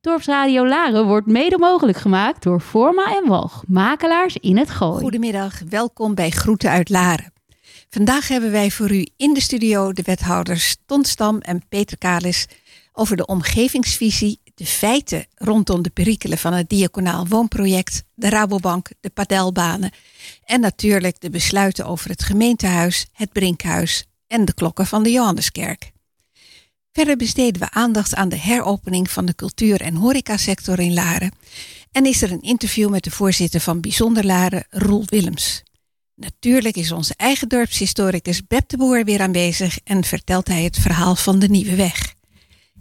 Dorpsradio Laren wordt mede mogelijk gemaakt door Forma en Walg, makelaars in het Gooi. Goedemiddag, welkom bij Groeten uit Laren. Vandaag hebben wij voor u in de studio de wethouders Ton Stam en Peter Kalis over de omgevingsvisie, de feiten rondom de perikelen van het diaconaal woonproject, de Rabobank, de padelbanen en natuurlijk de besluiten over het gemeentehuis, het Brinkhuis en de klokken van de Johanneskerk. Verder besteden we aandacht aan de heropening van de cultuur- en horecasector in Laren. En is er een interview met de voorzitter van Bijzonder Laren, Roel Willems. Natuurlijk is onze eigen dorpshistoricus Beb de Boer weer aanwezig en vertelt hij het verhaal van de nieuwe weg.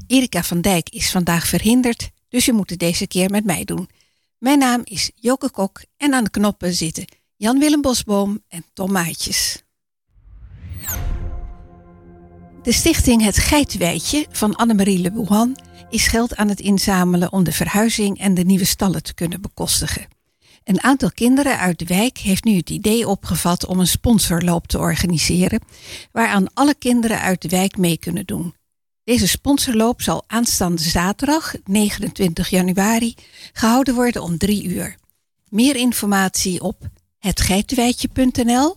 Erika van Dijk is vandaag verhinderd, dus je moet het deze keer met mij doen. Mijn naam is Joke Kok en aan de knoppen zitten Jan-Willem Bosboom en Tom Maatjes. De stichting Het Geitwijtje van Annemarie Le Bouhan is geld aan het inzamelen om de verhuizing en de nieuwe stallen te kunnen bekostigen. Een aantal kinderen uit de wijk heeft nu het idee opgevat om een sponsorloop te organiseren, waaraan alle kinderen uit de wijk mee kunnen doen. Deze sponsorloop zal aanstaande zaterdag, 29 januari, gehouden worden om drie uur. Meer informatie op hetgeitenwijtje.nl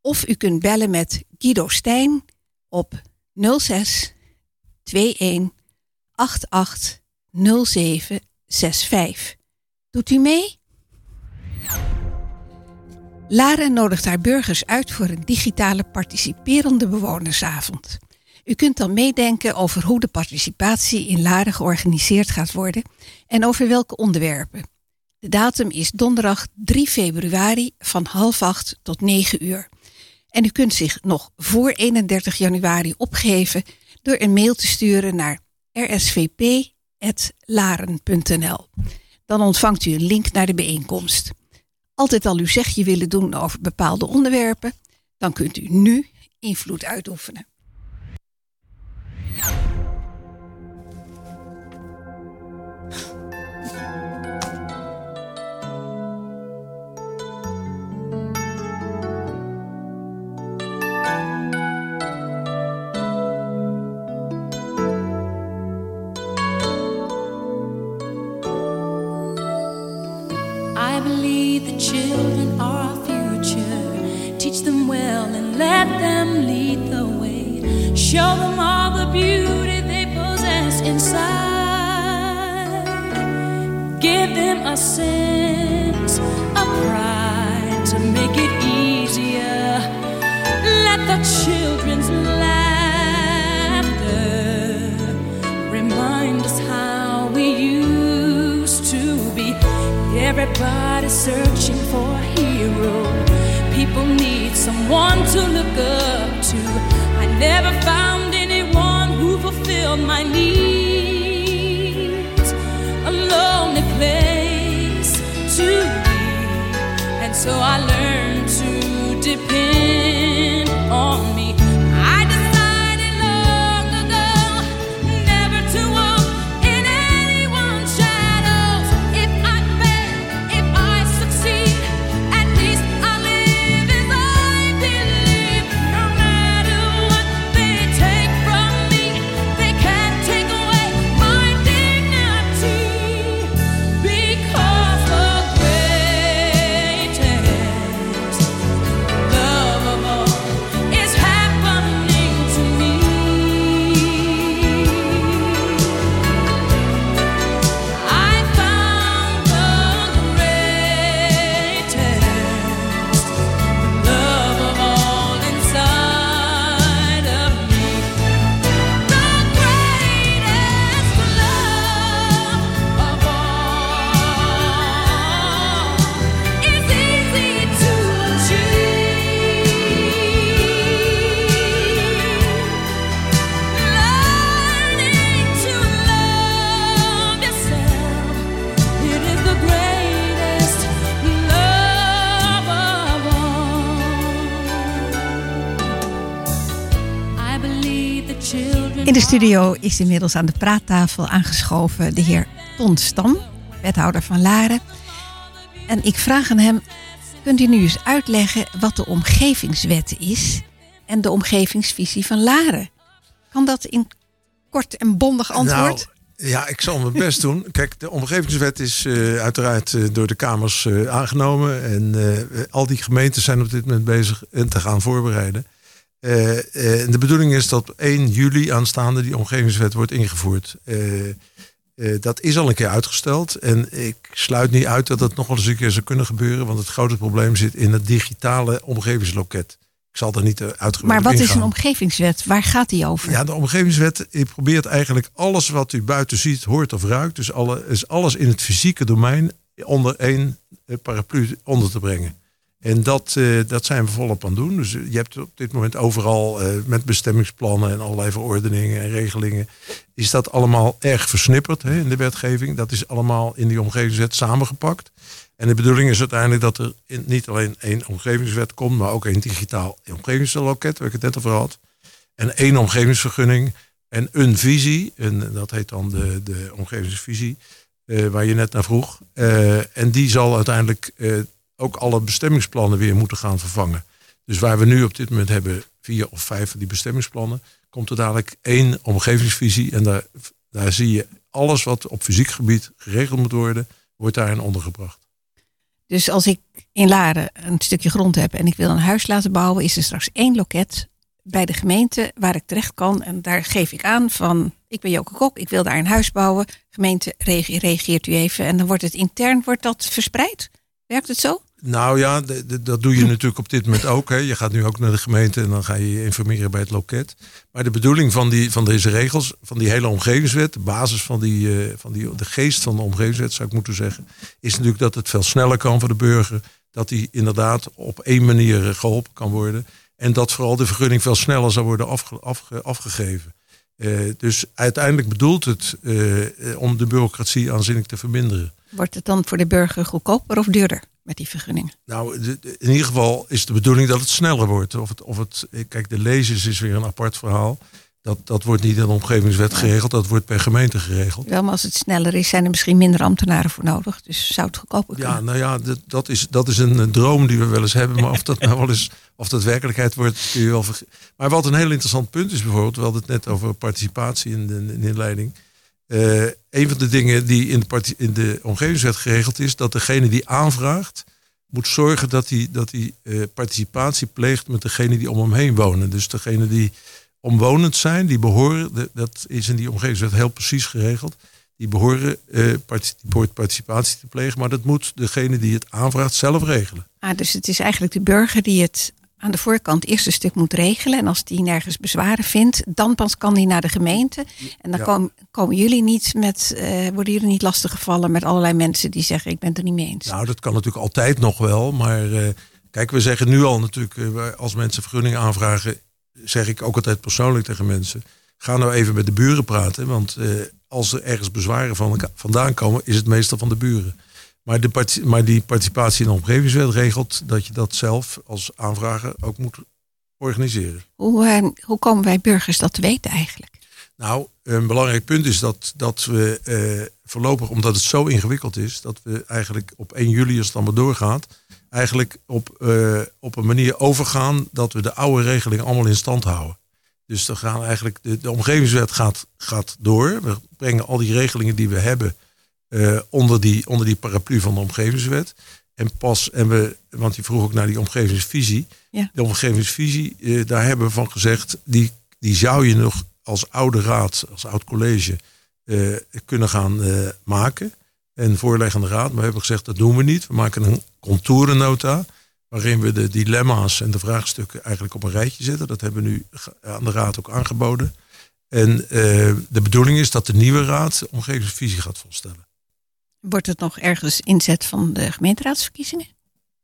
of u kunt bellen met Guido Stijn op 06 21 88 07 65. Doet u mee? Laren nodigt haar burgers uit voor een digitale participerende bewonersavond. U kunt dan meedenken over hoe de participatie in Laren georganiseerd gaat worden en over welke onderwerpen. De datum is donderdag 3 februari van half acht tot 9 uur. En u kunt zich nog voor 31 januari opgeven door een mail te sturen naar rsvp.laren.nl. Dan ontvangt u een link naar de bijeenkomst. Altijd al uw zegje willen doen over bepaalde onderwerpen, dan kunt u nu invloed uitoefenen. Children are our future. Teach them well and let them lead the way. Show them all the beauty they possess inside. Give them a sense of pride to make it easier. Let the children's laughter remind us Everybody's searching for a hero. People need someone to look up to. I never found anyone who fulfilled my needs. A lonely place to be. And so I learned to depend on de studio is inmiddels aan de praattafel aangeschoven de heer Ton Stam, wethouder van Laren. En ik vraag aan hem, kunt u nu eens uitleggen wat de omgevingswet is en de omgevingsvisie van Laren? Kan dat in kort en bondig antwoord? Ja, ik zal mijn best doen. Kijk, de omgevingswet is uh, uiteraard uh, door de Kamers uh, aangenomen. En al die gemeenten zijn op dit moment bezig en te gaan voorbereiden. De bedoeling is dat op 1 juli aanstaande die omgevingswet wordt ingevoerd. dat is al een keer uitgesteld. En ik sluit niet uit dat dat nog wel eens een keer zou kunnen gebeuren. Want het grote probleem zit in het digitale omgevingsloket. Ik zal er niet uitgebreid Maar wat ingaan. is een omgevingswet? Waar gaat die over? Ja, de omgevingswet probeert eigenlijk alles wat u buiten ziet, hoort of ruikt. Dus alle, is alles in het fysieke domein onder één eh, paraplu onder te brengen. En dat, uh, dat zijn we volop aan het doen. Dus je hebt op dit moment overal uh, met bestemmingsplannen en allerlei verordeningen en regelingen. Is dat allemaal erg versnipperd hè, in de wetgeving. Dat is allemaal in die omgevingswet samengepakt. En de bedoeling is uiteindelijk dat er niet alleen één omgevingswet komt, maar ook één digitaal omgevingsloket, waar ik het net over had. En één omgevingsvergunning en een visie. En dat heet dan de, de omgevingsvisie, waar je net naar vroeg. En die zal uiteindelijk ook alle bestemmingsplannen weer moeten gaan vervangen. Dus waar we nu op dit moment hebben vier of vijf van die bestemmingsplannen, komt er dadelijk één omgevingsvisie. En daar, daar zie je alles wat op fysiek gebied geregeld moet worden, wordt daarin ondergebracht. Dus als ik in Laren een stukje grond heb en ik wil een huis laten bouwen, is er straks één loket bij de gemeente waar ik terecht kan. En daar geef ik aan van, ik ben Joke Kok, ik wil daar een huis bouwen. Gemeente reageert u even en dan wordt het intern wordt dat verspreid. Werkt het zo? Nou ja, dat doe je natuurlijk op dit moment ook. Hè. Je gaat nu ook naar de gemeente en dan ga je je informeren bij het loket. Maar de bedoeling van, die, van deze regels, van die hele omgevingswet, de basis van, die, uh, van die, de geest van de omgevingswet zou ik moeten zeggen, is natuurlijk dat het veel sneller kan voor de burger. Dat die inderdaad op één manier geholpen kan worden. En dat vooral de vergunning veel sneller zou worden afge, afgegeven. Uh, dus uiteindelijk bedoelt het uh, om de bureaucratie aanzienlijk te verminderen. Wordt het dan voor de burger goedkoper of duurder met die vergunning? Nou, de, de, in ieder geval is de bedoeling dat het sneller wordt. Of het, of het, kijk, de lezers is weer een apart verhaal. Dat, dat wordt niet in de omgevingswet geregeld, dat wordt per gemeente geregeld. Wel, maar als het sneller is, zijn er misschien minder ambtenaren voor nodig. Dus zou het goedkoper kunnen. Ja, nou ja, dat, dat, is, dat is een, een droom die we wel eens hebben. Maar of dat nou wel eens, of dat werkelijkheid wordt, kun je wel Maar wat een heel interessant punt is bijvoorbeeld, we hadden het net over participatie in de, in inleiding. Uh, een van de dingen die in de, in de omgevingswet geregeld is, dat degene die aanvraagt, moet zorgen dat hij dat die, uh, participatie pleegt met degene die om hem heen wonen. Dus degene die omwonend zijn, die behoren, dat is in die omgevingswet heel precies geregeld, die behoren uh, particip participatie te plegen, maar dat moet degene die het aanvraagt zelf regelen. Ah, dus het is eigenlijk de burger die het aan de voorkant het eerste stuk moet regelen. En als die nergens bezwaren vindt, dan pas kan die naar de gemeente. En dan ja. komen, komen jullie niet met, uh, worden jullie niet lastiggevallen met allerlei mensen die zeggen ik ben het er niet mee eens. Nou, dat kan natuurlijk altijd nog wel. Maar uh, kijk, we zeggen nu al natuurlijk, uh, als mensen vergunningen aanvragen, zeg ik ook altijd persoonlijk tegen mensen. Ga nou even met de buren praten. Want als er ergens bezwaren van, vandaan komen, is het meestal van de buren. Maar, de, maar die participatie in de omgevingswet regelt dat je dat zelf als aanvrager ook moet organiseren. Hoe, uh, hoe komen wij burgers dat te weten eigenlijk? Nou, een belangrijk punt is dat, dat we uh, voorlopig, omdat het zo ingewikkeld is, dat we eigenlijk op 1 juli, als het allemaal doorgaat, eigenlijk op, uh, op een manier overgaan dat we de oude regelingen allemaal in stand houden. Dus dan gaan eigenlijk de, de omgevingswet gaat, gaat door. We brengen al die regelingen die we hebben uh, onder, die, onder die paraplu van de omgevingswet. En pas, en we, want je vroeg ook naar die omgevingsvisie. Ja. De omgevingsvisie, uh, daar hebben we van gezegd, die, die zou je nog als oude raad, als oud college, uh, kunnen gaan maken. En voorleggende raad. Maar we hebben gezegd, dat doen we niet. We maken een contourennota. Waarin we de dilemma's en de vraagstukken eigenlijk op een rijtje zetten. Dat hebben we nu aan de raad ook aangeboden. En de bedoeling is dat de nieuwe raad de omgevingsvisie gaat volstellen. Wordt het nog ergens inzet van de gemeenteraadsverkiezingen?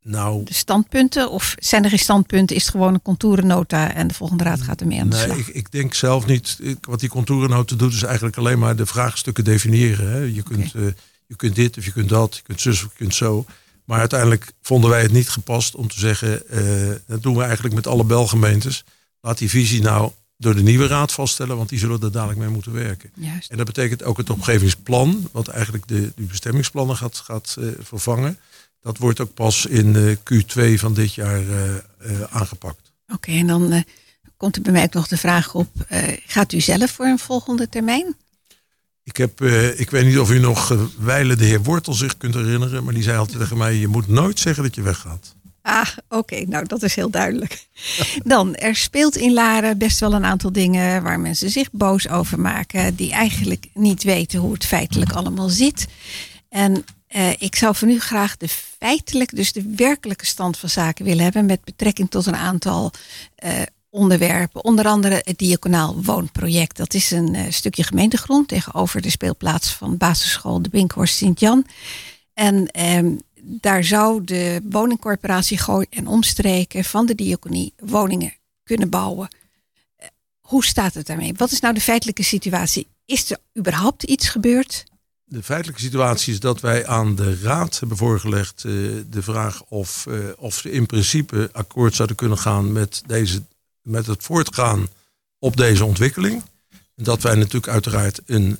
Nou, de standpunten? Of zijn er geen standpunten? Is het gewoon een contourennota en de volgende raad gaat ermee aan de nee, slag? Ik, ik denk zelf niet. Ik, wat die contourennota doet, is eigenlijk alleen maar de vraagstukken definiëren. Hè. Je, kunt, okay. uh, je kunt dit of je kunt dat, je kunt zus of je kunt zo. Maar uiteindelijk vonden wij het niet gepast om te zeggen, uh, dat doen we eigenlijk met alle belgemeentes. Laat die visie nou door de nieuwe raad vaststellen, want die zullen er dadelijk mee moeten werken. Juist. En dat betekent ook het omgevingsplan, wat eigenlijk de, de bestemmingsplannen gaat, gaat uh, vervangen. Dat wordt ook pas in uh, Q2 van dit jaar uh, aangepakt. Oké, okay, en dan komt er bij mij ook nog de vraag op, gaat u zelf voor een volgende termijn? Ik, heb, eh, ik weet niet of u nog uh, wijlen de heer Wortel zich kunt herinneren. Maar die zei altijd tegen mij, je moet nooit zeggen dat je weggaat. Ah, oké. Nou, dat is heel duidelijk. Dan, er speelt in Laren best wel een aantal dingen waar mensen zich boos over maken. Die eigenlijk niet weten hoe het feitelijk allemaal zit. En uh, ik zou van u graag de feitelijke, dus de werkelijke stand van zaken willen hebben. Met betrekking tot een aantal uh, onderwerpen. Onder andere het Diaconaal Woonproject. Dat is een uh, stukje gemeentegrond tegenover de speelplaats van basisschool De Binkhorst Sint-Jan. En um, daar zou de woningcorporatie Gooi en Omstreken van de Diaconie woningen kunnen bouwen. Uh, hoe staat het daarmee? Wat is nou de feitelijke situatie? Is er überhaupt iets gebeurd? De feitelijke situatie is dat wij aan de Raad hebben voorgelegd uh, de vraag of, uh, of ze in principe akkoord zouden kunnen gaan met, deze, met het voortgaan op deze ontwikkeling. Dat wij natuurlijk uiteraard een,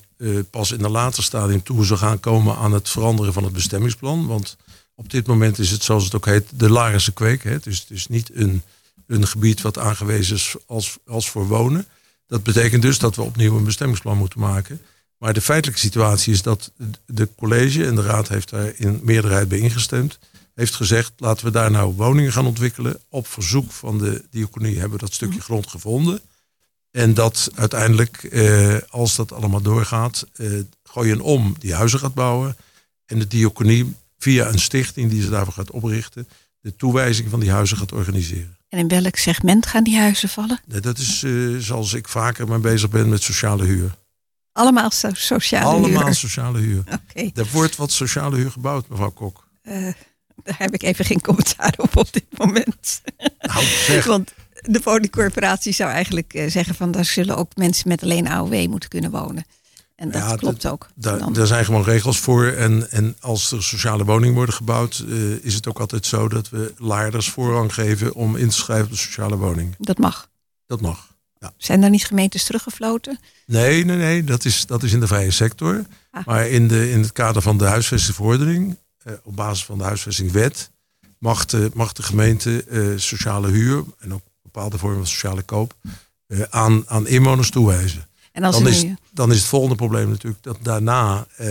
pas in een later stadium toe zullen gaan komen aan het veranderen van het bestemmingsplan. Want op dit moment is het, zoals het ook heet, de Larense kweek. Hè. Dus het is niet een, een gebied wat aangewezen is als, als voor wonen. Dat betekent dus dat we opnieuw een bestemmingsplan moeten maken. Maar de feitelijke situatie is dat de college en de raad heeft daar in meerderheid bij ingestemd. Heeft gezegd, laten we daar nou woningen gaan ontwikkelen. Op verzoek van de diaconie hebben we dat stukje grond gevonden. En dat uiteindelijk, eh, als dat allemaal doorgaat, eh, gooien om die huizen gaat bouwen. En de diaconie via een stichting die ze daarvoor gaat oprichten, de toewijzing van die huizen gaat organiseren. En in welk segment gaan die huizen vallen? Dat is uh, zoals ik vaker mee bezig ben met sociale huur. Allemaal so sociale Allemaal huur? Allemaal sociale huur. Okay. Er wordt wat sociale huur gebouwd, mevrouw Kok. Uh, daar heb ik even geen commentaar op op dit moment. Nou, zeg. Want de woningcorporatie zou eigenlijk uh, zeggen van daar zullen ook mensen met alleen AOW moeten kunnen wonen. En dat ja, klopt ook. Daar zijn gewoon regels voor. En, en als er sociale woningen worden gebouwd, uh, is het ook altijd zo dat we laarders voorrang geven om in te schrijven op de sociale woning. Dat mag. Dat mag. Ja. Zijn daar niet gemeentes teruggefloten? Nee, nee, nee. Dat is, dat is in de vrije sector. Ah. Maar in, de, in het kader van de huisvestingverordening, uh, op basis van de huisvestingwet, mag de, mag de gemeente uh, sociale huur en ook bepaalde vormen van sociale koop aan, aan inwoners toewijzen. En als dan, nu... is, dan is het volgende probleem natuurlijk dat daarna uh,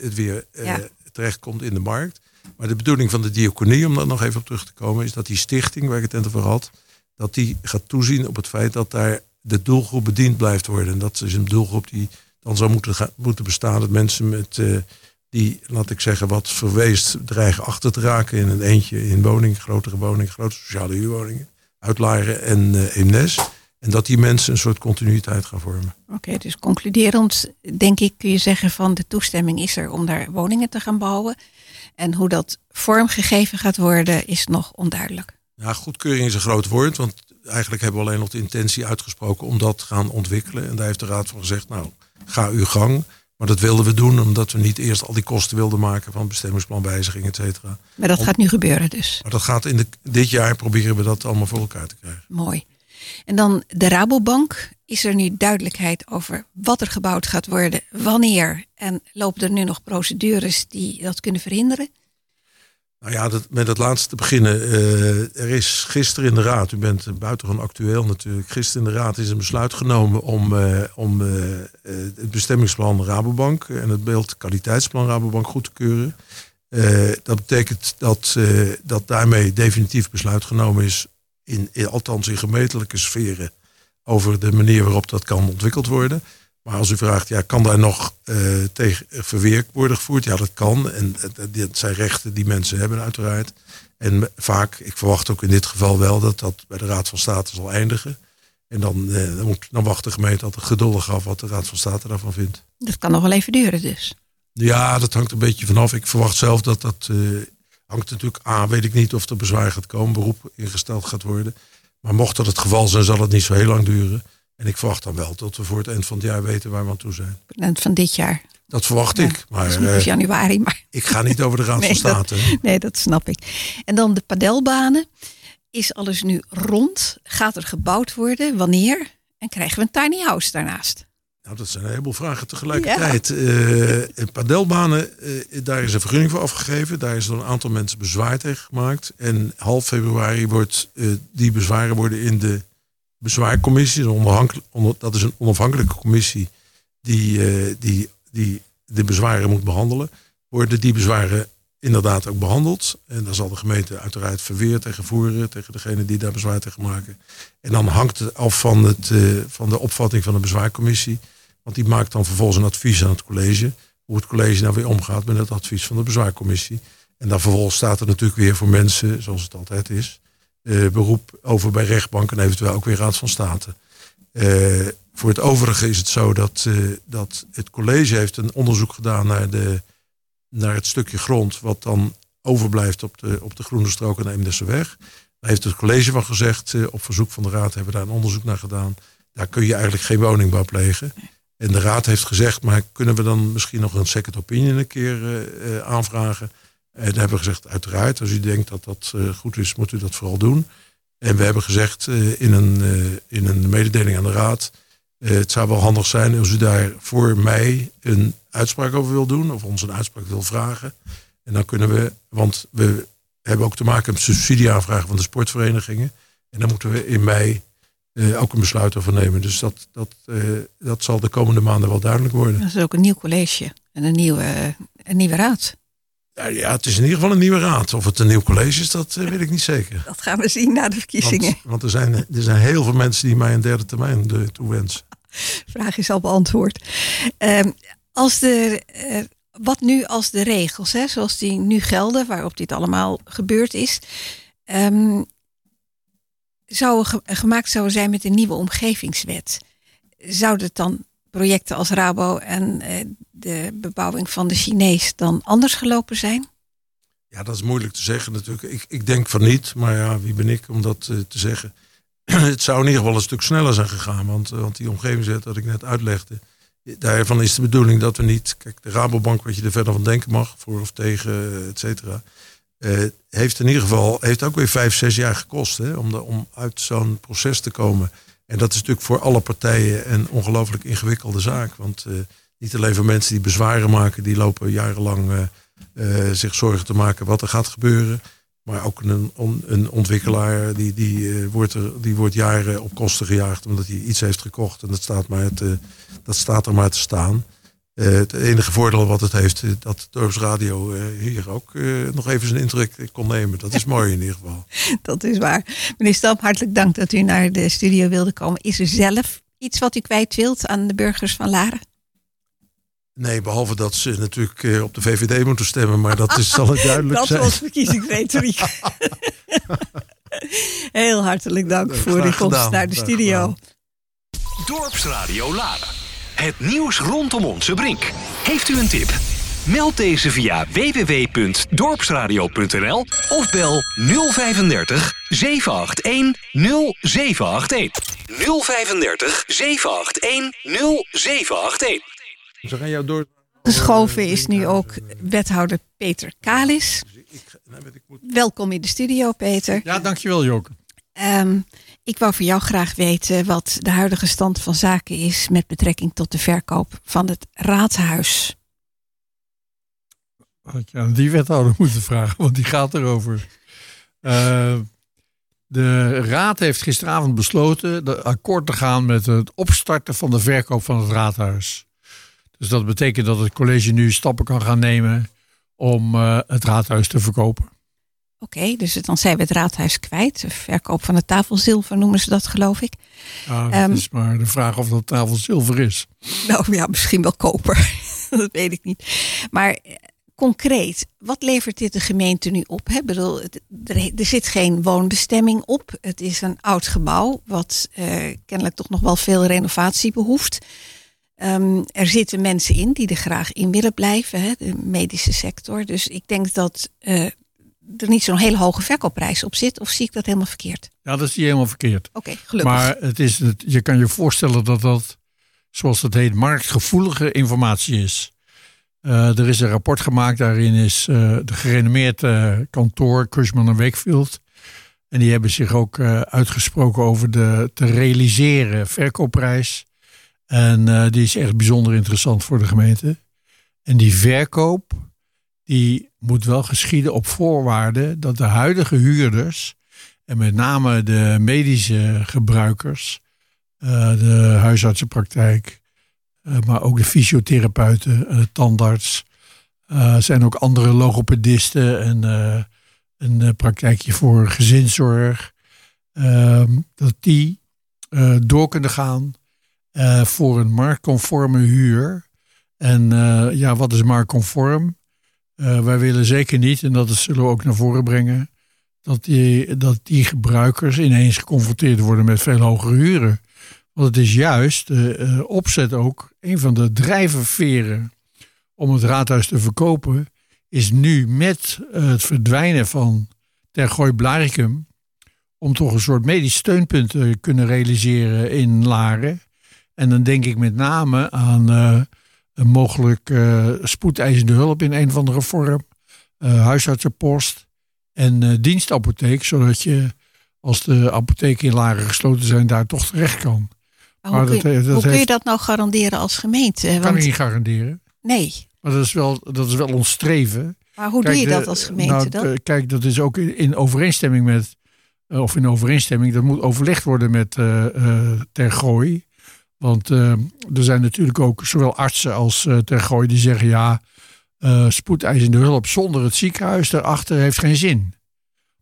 het weer uh, ja. terechtkomt in de markt. Maar de bedoeling van de diaconie, om daar nog even op terug te komen, is dat die stichting waar ik het net over had, dat die gaat toezien op het feit dat daar de doelgroep bediend blijft worden. En dat is een doelgroep die dan zou moeten, gaan, moeten bestaan dat mensen met uh, die, laat ik zeggen, wat verweest dreigen achter te raken in een eentje in woningen, grotere woningen, grote sociale huurwoningen, uitlaren en uh, Eemnes. En dat die mensen een soort continuïteit gaan vormen. Oké, okay, dus concluderend denk ik kun je zeggen van de toestemming is er om daar woningen te gaan bouwen. En hoe dat vormgegeven gaat worden is nog onduidelijk. Ja, goedkeuring is een groot woord, want eigenlijk hebben we alleen nog de intentie uitgesproken om dat te gaan ontwikkelen. En daar heeft de Raad van gezegd, nou, ga uw gang. Maar dat wilden we doen omdat we niet eerst al die kosten wilden maken van bestemmingsplanwijziging, et cetera. Maar dat gaat nu gebeuren dus? Maar dat gaat in de, dit jaar proberen we dat allemaal voor elkaar te krijgen. Mooi. En dan de Rabobank. Is er nu duidelijkheid over wat er gebouwd gaat worden, wanneer? En lopen er nu nog procedures die dat kunnen verhinderen? Nou ja, met het laatste te beginnen. Uh, er is gisteren in de Raad, u bent buitengewoon actueel natuurlijk. Gisteren in de Raad is een besluit genomen om, uh, om uh, het bestemmingsplan Rabobank en het beeld kwaliteitsplan Rabobank goed te keuren. dat betekent dat, dat daarmee definitief besluit genomen is in, in, althans in gemeentelijke sferen, over de manier waarop dat kan ontwikkeld worden. Maar als u vraagt, ja, kan daar nog uh, tegen verweer worden gevoerd? Ja, dat kan. En dat zijn rechten die mensen hebben uiteraard. En vaak, ik verwacht ook in dit geval wel dat dat bij de Raad van State zal eindigen. En dan, uh, dan, moet, dan wacht de gemeente altijd geduldig af wat de Raad van State daarvan vindt. Dat kan nog wel even duren dus. Ja, dat hangt een beetje vanaf. Ik verwacht zelf dat dat uh, hangt natuurlijk aan. Weet ik niet of er bezwaar gaat komen, beroep ingesteld gaat worden. Maar mocht dat het geval zijn, zal het niet zo heel lang duren. En ik verwacht dan wel tot we voor het eind van het jaar weten waar we aan toe zijn. Het eind van dit jaar. Dat verwacht ja, ik. Maar, uh, januari. Maar... Ik ga niet over de Raad nee, van State. Dat, nee, dat snap ik. En dan de padelbanen. Is alles nu rond? Gaat er gebouwd worden? Wanneer? En krijgen we een tiny house daarnaast? Nou, dat zijn een heleboel vragen tegelijkertijd. Ja. Uh, padelbanen, uh, daar is een vergunning voor afgegeven. Daar is door een aantal mensen bezwaar tegen gemaakt. En half februari wordt uh, die bezwaren worden in de bezwaarcommissie. Onder, dat is een onafhankelijke commissie die, die die de bezwaren moet behandelen, worden die bezwaren inderdaad ook behandeld. En dan zal de gemeente uiteraard verweer tegen voeren, tegen degene die daar bezwaar tegen maken. En dan hangt het af van, het, eh, van de opvatting van de bezwaarcommissie. Want die maakt dan vervolgens een advies aan het college. Hoe het college nou weer omgaat met het advies van de bezwaarcommissie. En dan vervolgens staat er natuurlijk weer voor mensen, zoals het altijd is, eh, beroep over bij rechtbank en eventueel ook weer Raad van State. Eh, voor het overige is het zo dat, dat het college heeft een onderzoek gedaan naar, de, naar het stukje grond wat dan overblijft op de, op de Groene Strook en de Eemdesseweg. Daar heeft het college van gezegd, eh, op verzoek van de raad hebben we daar een onderzoek naar gedaan. Daar kun je eigenlijk geen woningbouw plegen. En de raad heeft gezegd, maar kunnen we dan misschien nog een second opinion een keer eh, eh, aanvragen? En hebben we gezegd, uiteraard, als u denkt dat dat goed is, moet u dat vooral doen. En we hebben gezegd in, een, in een mededeling aan de raad, het zou wel handig zijn als u daar voor mij een uitspraak over wil doen, of ons een uitspraak wil vragen. En dan kunnen we, want we hebben ook te maken met subsidieaanvragen van de sportverenigingen. En dan moeten we in mei eh, ook een besluit over nemen. Dus dat, dat, eh, dat zal de komende maanden wel duidelijk worden. Dat is ook een nieuw college en een nieuwe, een nieuwe raad. Ja, ja, het is in ieder geval een nieuwe raad. Of het een nieuw college is, dat eh, weet ik niet zeker. Dat gaan we zien na de verkiezingen. Want, want er, zijn, er zijn heel veel mensen die mij een derde termijn eh, toewensen. Vraag is al beantwoord. Ehm, als de, eh, wat nu als de regels, hè, zoals die nu gelden, waarop dit allemaal gebeurd is, ehm, zou ge- gemaakt zouden zijn met een nieuwe omgevingswet? Zouden dan projecten als Rabo en eh, de bebouwing van de Chinees dan anders gelopen zijn? Ja, dat is moeilijk te zeggen natuurlijk. Ik, ik denk van niet, maar ja, wie ben ik om dat eh, te zeggen? het zou in ieder geval een stuk sneller zijn gegaan. Want, want die omgevingswet dat ik net uitlegde. Daarvan is de bedoeling dat we niet. Kijk, de Rabobank, wat je er verder van denken mag, voor of tegen, et cetera. eh, heeft in ieder geval heeft ook weer vijf, zes jaar gekost hè, om, de, om uit zo'n proces te komen. En dat is natuurlijk voor alle partijen een ongelooflijk ingewikkelde zaak. Want eh, niet alleen voor mensen die bezwaren maken, die lopen jarenlang eh, zich zorgen te maken wat er gaat gebeuren. Maar ook een, een ontwikkelaar die, die, eh, wordt er, die wordt jaren op kosten gejaagd omdat hij iets heeft gekocht. En dat staat, maar te, dat staat er maar te staan. Eh, het enige voordeel wat het heeft, eh, dat Dorpsradio eh, hier ook nog even zijn indruk kon nemen. Dat is mooi in ieder geval. Dat is waar. Meneer Stam, hartelijk dank dat u naar de studio wilde komen. Is er zelf iets wat u kwijt wilt aan de burgers van Laren? Nee, behalve dat ze natuurlijk eh, op de VVD moeten stemmen, maar dat is, zal het duidelijk Dat zijn. was verkiezingsretoriek. Heel hartelijk dank voor uw komst gedaan, naar de graag studio. gedaan. Dorpsradio Laren. Het nieuws rondom onze brink. Heeft u een tip? Meld deze via www.dorpsradio.nl of bel 035 781 0781. 035 781 0781. Ze gaan jou door. Geschoven is nu ook wethouder Peter Kalis. Welkom in de studio, Peter. Ja, dankjewel Joke. Ehm, ik wou van jou graag weten wat de huidige stand van zaken is met betrekking tot de verkoop van het raadhuis. Had je aan die wethouder moeten vragen, want die gaat erover. Eh, de raad heeft gisteravond besloten de akkoord te gaan met het opstarten van de verkoop van het raadhuis. Dus dat betekent dat het college nu stappen kan gaan nemen om eh, het raadhuis te verkopen. Oké, dus dan zijn we het raadhuis kwijt. Verkoop van het tafelzilver noemen ze dat, geloof ik. Ja, dat Ehm, is maar de vraag of dat tafel zilver is. Nou ja, misschien wel koper. dat weet ik niet. Maar eh, concreet, wat levert dit de gemeente nu op? Hè? Bedoel, er, er zit geen woonbestemming op. Het is een oud gebouw, wat eh, kennelijk toch nog wel veel renovatie behoeft. Ehm, er zitten mensen in die er graag in willen blijven, hè? de medische sector. Dus ik denk dat eh, er niet zo'n hele hoge verkoopprijs op zit. Of zie ik dat helemaal verkeerd? Ja, dat is niet helemaal verkeerd. Oké, gelukkig. Maar het is, het- je kan je voorstellen dat dat, zoals dat heet, marktgevoelige informatie is. Eh, er is een rapport gemaakt, daarin is eh, de gerenommeerd eh, kantoor Cushman en Wakefield. En die hebben zich ook uitgesproken over de te realiseren verkoopprijs. En eh, die is echt bijzonder interessant voor de gemeente. En die verkoop, die moet wel geschieden op voorwaarde dat de huidige huurders en met name de medische gebruikers, eh, de huisartsenpraktijk, Eh, maar ook de fysiotherapeuten, uh, tandarts. Zijn ook andere logopedisten en een praktijkje voor gezinszorg. Ehm, dat die door kunnen gaan voor een marktconforme huur. En ja, wat is marktconform? wij willen zeker niet, en dat zullen we ook naar voren brengen, dat die, dat die gebruikers ineens geconfronteerd worden met veel hogere huren. Want het is juist de opzet ook, een van de drijververen om het raadhuis te verkopen, is nu met het verdwijnen van Tergooi Blaricum, om toch een soort medisch steunpunt te kunnen realiseren in Laren. En dan denk ik met name aan uh, een mogelijk spoedeisende hulp in een of andere vorm, huisartsenpost en dienstapotheek, zodat je als de apotheken in Laren gesloten zijn, daar toch terecht kan. Maar hoe, kun, je, dat, kun je dat nou garanderen als gemeente? Dat kan ik niet garanderen. Nee. Maar dat is wel, dat is wel ons streven. Maar hoe doe je dat als gemeente nou, dan? Kijk, dat is ook in, overeenstemming met, eh, of in overeenstemming, dat moet overlegd worden met uh, uh, Tergooi. Want er zijn natuurlijk ook zowel artsen als uh, Tergooi die zeggen ja, spoedeisende hulp zonder het ziekenhuis erachter heeft geen zin.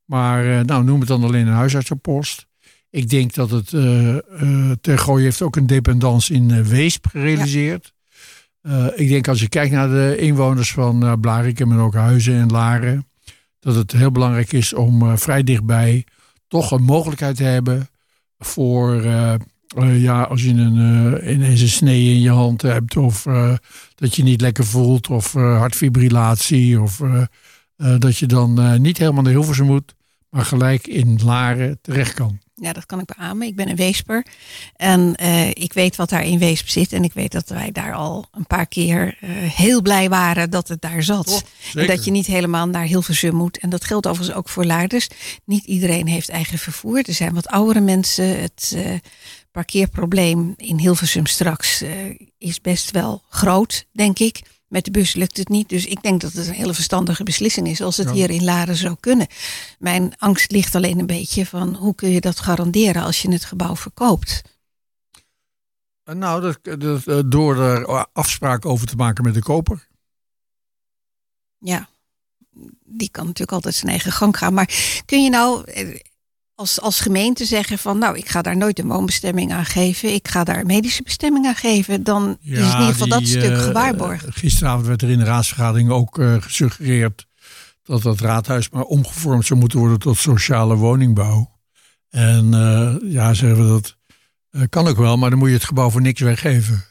Maar nou, noem het dan alleen een huisartsenpost. Ik denk dat het uh, uh, Tergooi heeft ook een dependance in uh, Weesp gerealiseerd. ik denk als je kijkt naar de inwoners van Blarikum en ook Huizen en Laren, dat het heel belangrijk is om vrij dichtbij toch een mogelijkheid te hebben voor, ja, als je een, ineens een snee in je hand hebt of dat je niet lekker voelt of hartfibrillatie of dat je dan niet helemaal naar Hilversum moet, maar gelijk in Laren terecht kan. Ja, dat kan ik beamen. Ik ben een weesper. En uh, ik weet wat daar in Weesp zit. En ik weet dat wij daar al een paar keer uh, heel blij waren dat het daar zat. Oh, en dat je niet helemaal naar Hilversum moet. En dat geldt overigens ook voor Laarders. Niet iedereen heeft eigen vervoer. Er zijn wat oudere mensen. Het uh, parkeerprobleem in Hilversum straks is best wel groot, denk ik. Met de bus lukt het niet. Dus ik denk dat het een hele verstandige beslissing is als het hier in Laren zou kunnen. Mijn angst ligt alleen een beetje van hoe kun je dat garanderen als je het gebouw verkoopt? Eh, nou, dat, dat, eh, door er afspraken over te maken met de koper. Ja, die kan natuurlijk altijd zijn eigen gang gaan. Maar kun je nou eh, als, als gemeente zeggen van nou, ik ga daar nooit een woonbestemming aan geven, ik ga daar een medische bestemming aan geven, dan is in ieder geval dat stuk uh, gewaarborgd. gisteravond werd er in de raadsvergadering ook uh, gesuggereerd dat dat raadhuis maar omgevormd zou moeten worden tot sociale woningbouw. En uh, ja, zeggen we dat kan ook wel, maar dan moet je het gebouw voor niks weggeven.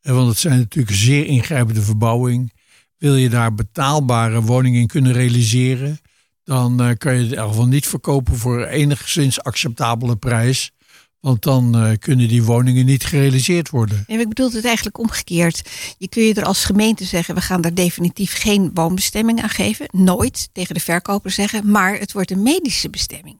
En want het zijn natuurlijk zeer ingrijpende verbouwing. Wil je daar betaalbare woningen in kunnen realiseren? Dan uh, kan je het in ieder geval niet verkopen voor enigszins acceptabele prijs. Want dan uh, kunnen die woningen niet gerealiseerd worden. En ik bedoel het eigenlijk omgekeerd. Je kun je er als gemeente zeggen, we gaan daar definitief geen woonbestemming aan geven. Nooit tegen de verkoper zeggen, maar het wordt een medische bestemming.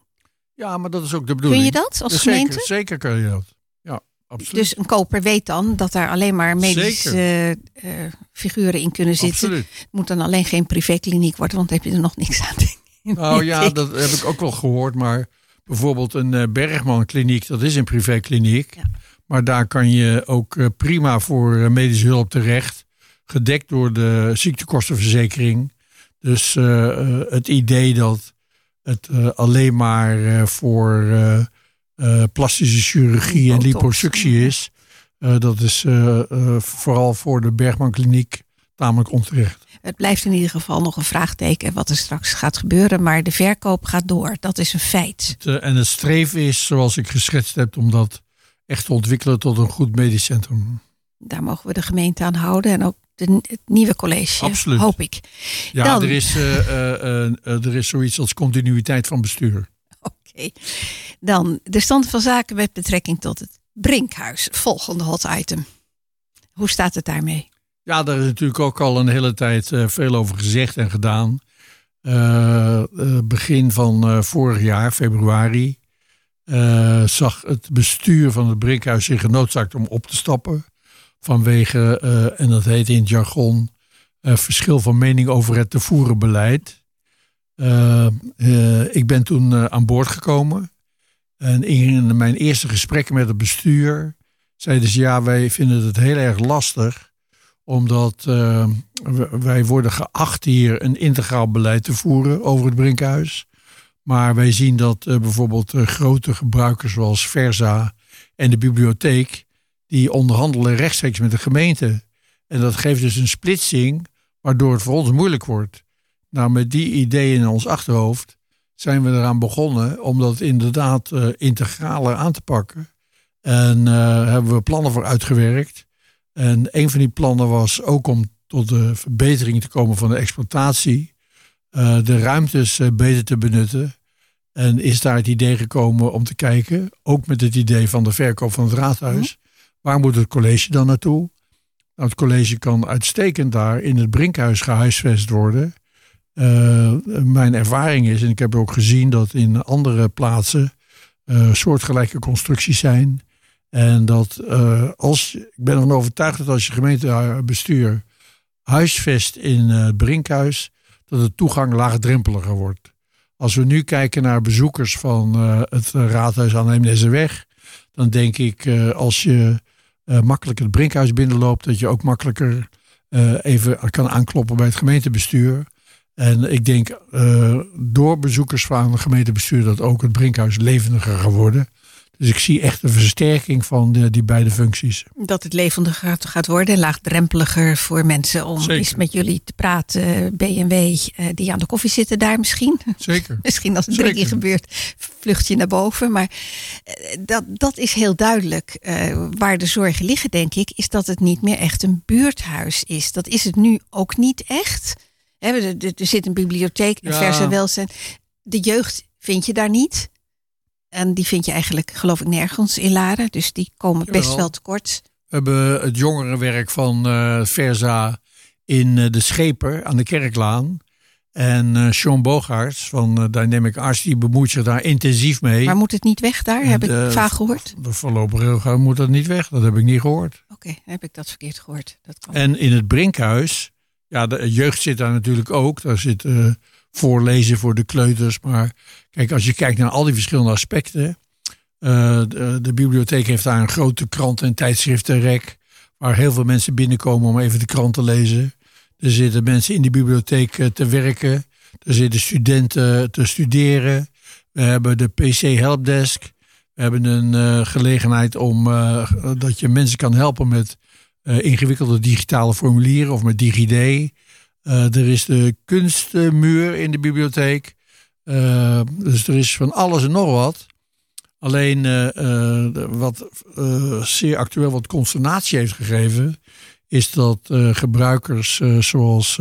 Ja, maar dat is ook de bedoeling. Kun je dat als gemeente? Zeker, zeker kun je dat. Ja, absoluut. Dus een koper weet dan dat daar alleen maar medische uh, figuren in kunnen zitten. Absoluut. Het moet dan alleen geen privékliniek worden, want dan heb je er nog niks aan. Nou ja, dat heb ik ook wel gehoord. Maar bijvoorbeeld een uh, Bergman kliniek, dat is een privékliniek. Ja. Maar daar kan je ook uh, prima voor uh, medische hulp terecht. Gedekt door de ziektekostenverzekering. Dus het idee dat het alleen maar voor plastische chirurgie en liposuctie is. dat is vooral voor de Bergman kliniek tamelijk onterecht. Het blijft in ieder geval nog een vraagteken wat er straks gaat gebeuren. Maar de verkoop gaat door. Dat is een feit. Eh, en het streven is, zoals ik geschetst heb, om dat echt te ontwikkelen tot een goed medisch centrum. Daar mogen we de gemeente aan houden. En ook de, het nieuwe college, Absoluut. hoop ik. Ja, er, is, uh, uh, er is zoiets als continuïteit van bestuur. Oké. Dan de stand van zaken met betrekking tot het Brinkhuis. Volgende hot item. Hoe staat het daarmee? Ja, daar is natuurlijk ook al een hele tijd uh, veel over gezegd en gedaan. Uh, begin van vorig jaar, februari, zag het bestuur van het Brinkhuis zich genoodzaakt om op te stappen. Vanwege, en dat heet in het jargon, verschil van mening over het te voeren beleid. ik ben toen aan boord gekomen. En in mijn eerste gesprekken met het bestuur zeiden ze ja, wij vinden het heel erg lastig. Omdat uh, wij worden geacht hier een integraal beleid te voeren over het Brinkhuis. Maar wij zien dat uh, bijvoorbeeld uh, grote gebruikers zoals Versa en de bibliotheek, die onderhandelen rechtstreeks met de gemeente. En dat geeft dus een splitsing, waardoor het voor ons moeilijk wordt. Nou, met die ideeën in ons achterhoofd zijn we eraan begonnen om dat inderdaad uh, integraler aan te pakken. En uh, hebben we plannen voor uitgewerkt. En een van die plannen was ook om tot de verbetering te komen van de exploitatie. Uh, de ruimtes beter te benutten. En is daar het idee gekomen om te kijken, ook met het idee van de verkoop van het raadhuis, mm. waar moet het college dan naartoe? Nou, het college kan uitstekend daar in het Brinkhuis gehuisvest worden. Uh, mijn ervaring is, en ik heb ook gezien dat in andere plaatsen soortgelijke constructies zijn. En dat uh, als, ik ben ervan overtuigd dat als je gemeentebestuur huisvest in het Brinkhuis, dat de toegang laagdrempeliger wordt. Als we nu kijken naar bezoekers van het raadhuis aan Eemneseweg, dan denk ik als je makkelijk het Brinkhuis binnenloopt, dat je ook makkelijker even kan aankloppen bij het gemeentebestuur. En ik denk door bezoekers van het gemeentebestuur dat ook het Brinkhuis levendiger gaat worden. Dus ik zie echt een versterking van de, die beide functies. Dat het levendiger gaat, worden, laagdrempeliger voor mensen om Zeker. eens met jullie te praten. BMW, uh, die aan de koffie zitten daar misschien. Zeker. misschien als het drie keer gebeurt, vlucht je naar boven. Maar uh, dat, dat is heel duidelijk. Uh, waar de zorgen liggen, denk ik, is dat het niet meer echt een buurthuis is. Dat is het nu ook niet echt. Er, er zit een bibliotheek, een ja. verse welzijn. De jeugd vind je daar niet. En die vind je eigenlijk, geloof ik, nergens in Laren. Dus die komen best Jawel. wel tekort. We hebben het jongerenwerk van uh, Versa in uh, de Scheper aan de Kerklaan. En uh, Sean Bogaerts van Dynamic Arts, die bemoeit zich daar intensief mee. Maar moet het niet weg daar? heb ik vaak gehoord. De voorlopig moet dat niet weg. Dat heb ik niet gehoord. Oké, okay, heb ik dat verkeerd gehoord. Dat kan. En in het Brinkhuis ja, de jeugd zit daar natuurlijk ook. Daar zit voorlezen voor de kleuters. Maar kijk, als je kijkt naar al die verschillende aspecten. Uh, de, de, bibliotheek heeft daar een grote krant- en tijdschriftenrek. Waar heel veel mensen binnenkomen om even de krant te lezen. Er zitten mensen in die bibliotheek uh, te werken. Er zitten studenten te studeren. We hebben de PC Helpdesk. We hebben een gelegenheid om dat je mensen kan helpen met ingewikkelde digitale formulieren of met DigiD. Uh, er is de kunstmuur in de bibliotheek. Uh, dus er is van alles en nog wat. Alleen wat zeer actueel wat consternatie heeft gegeven, is dat gebruikers zoals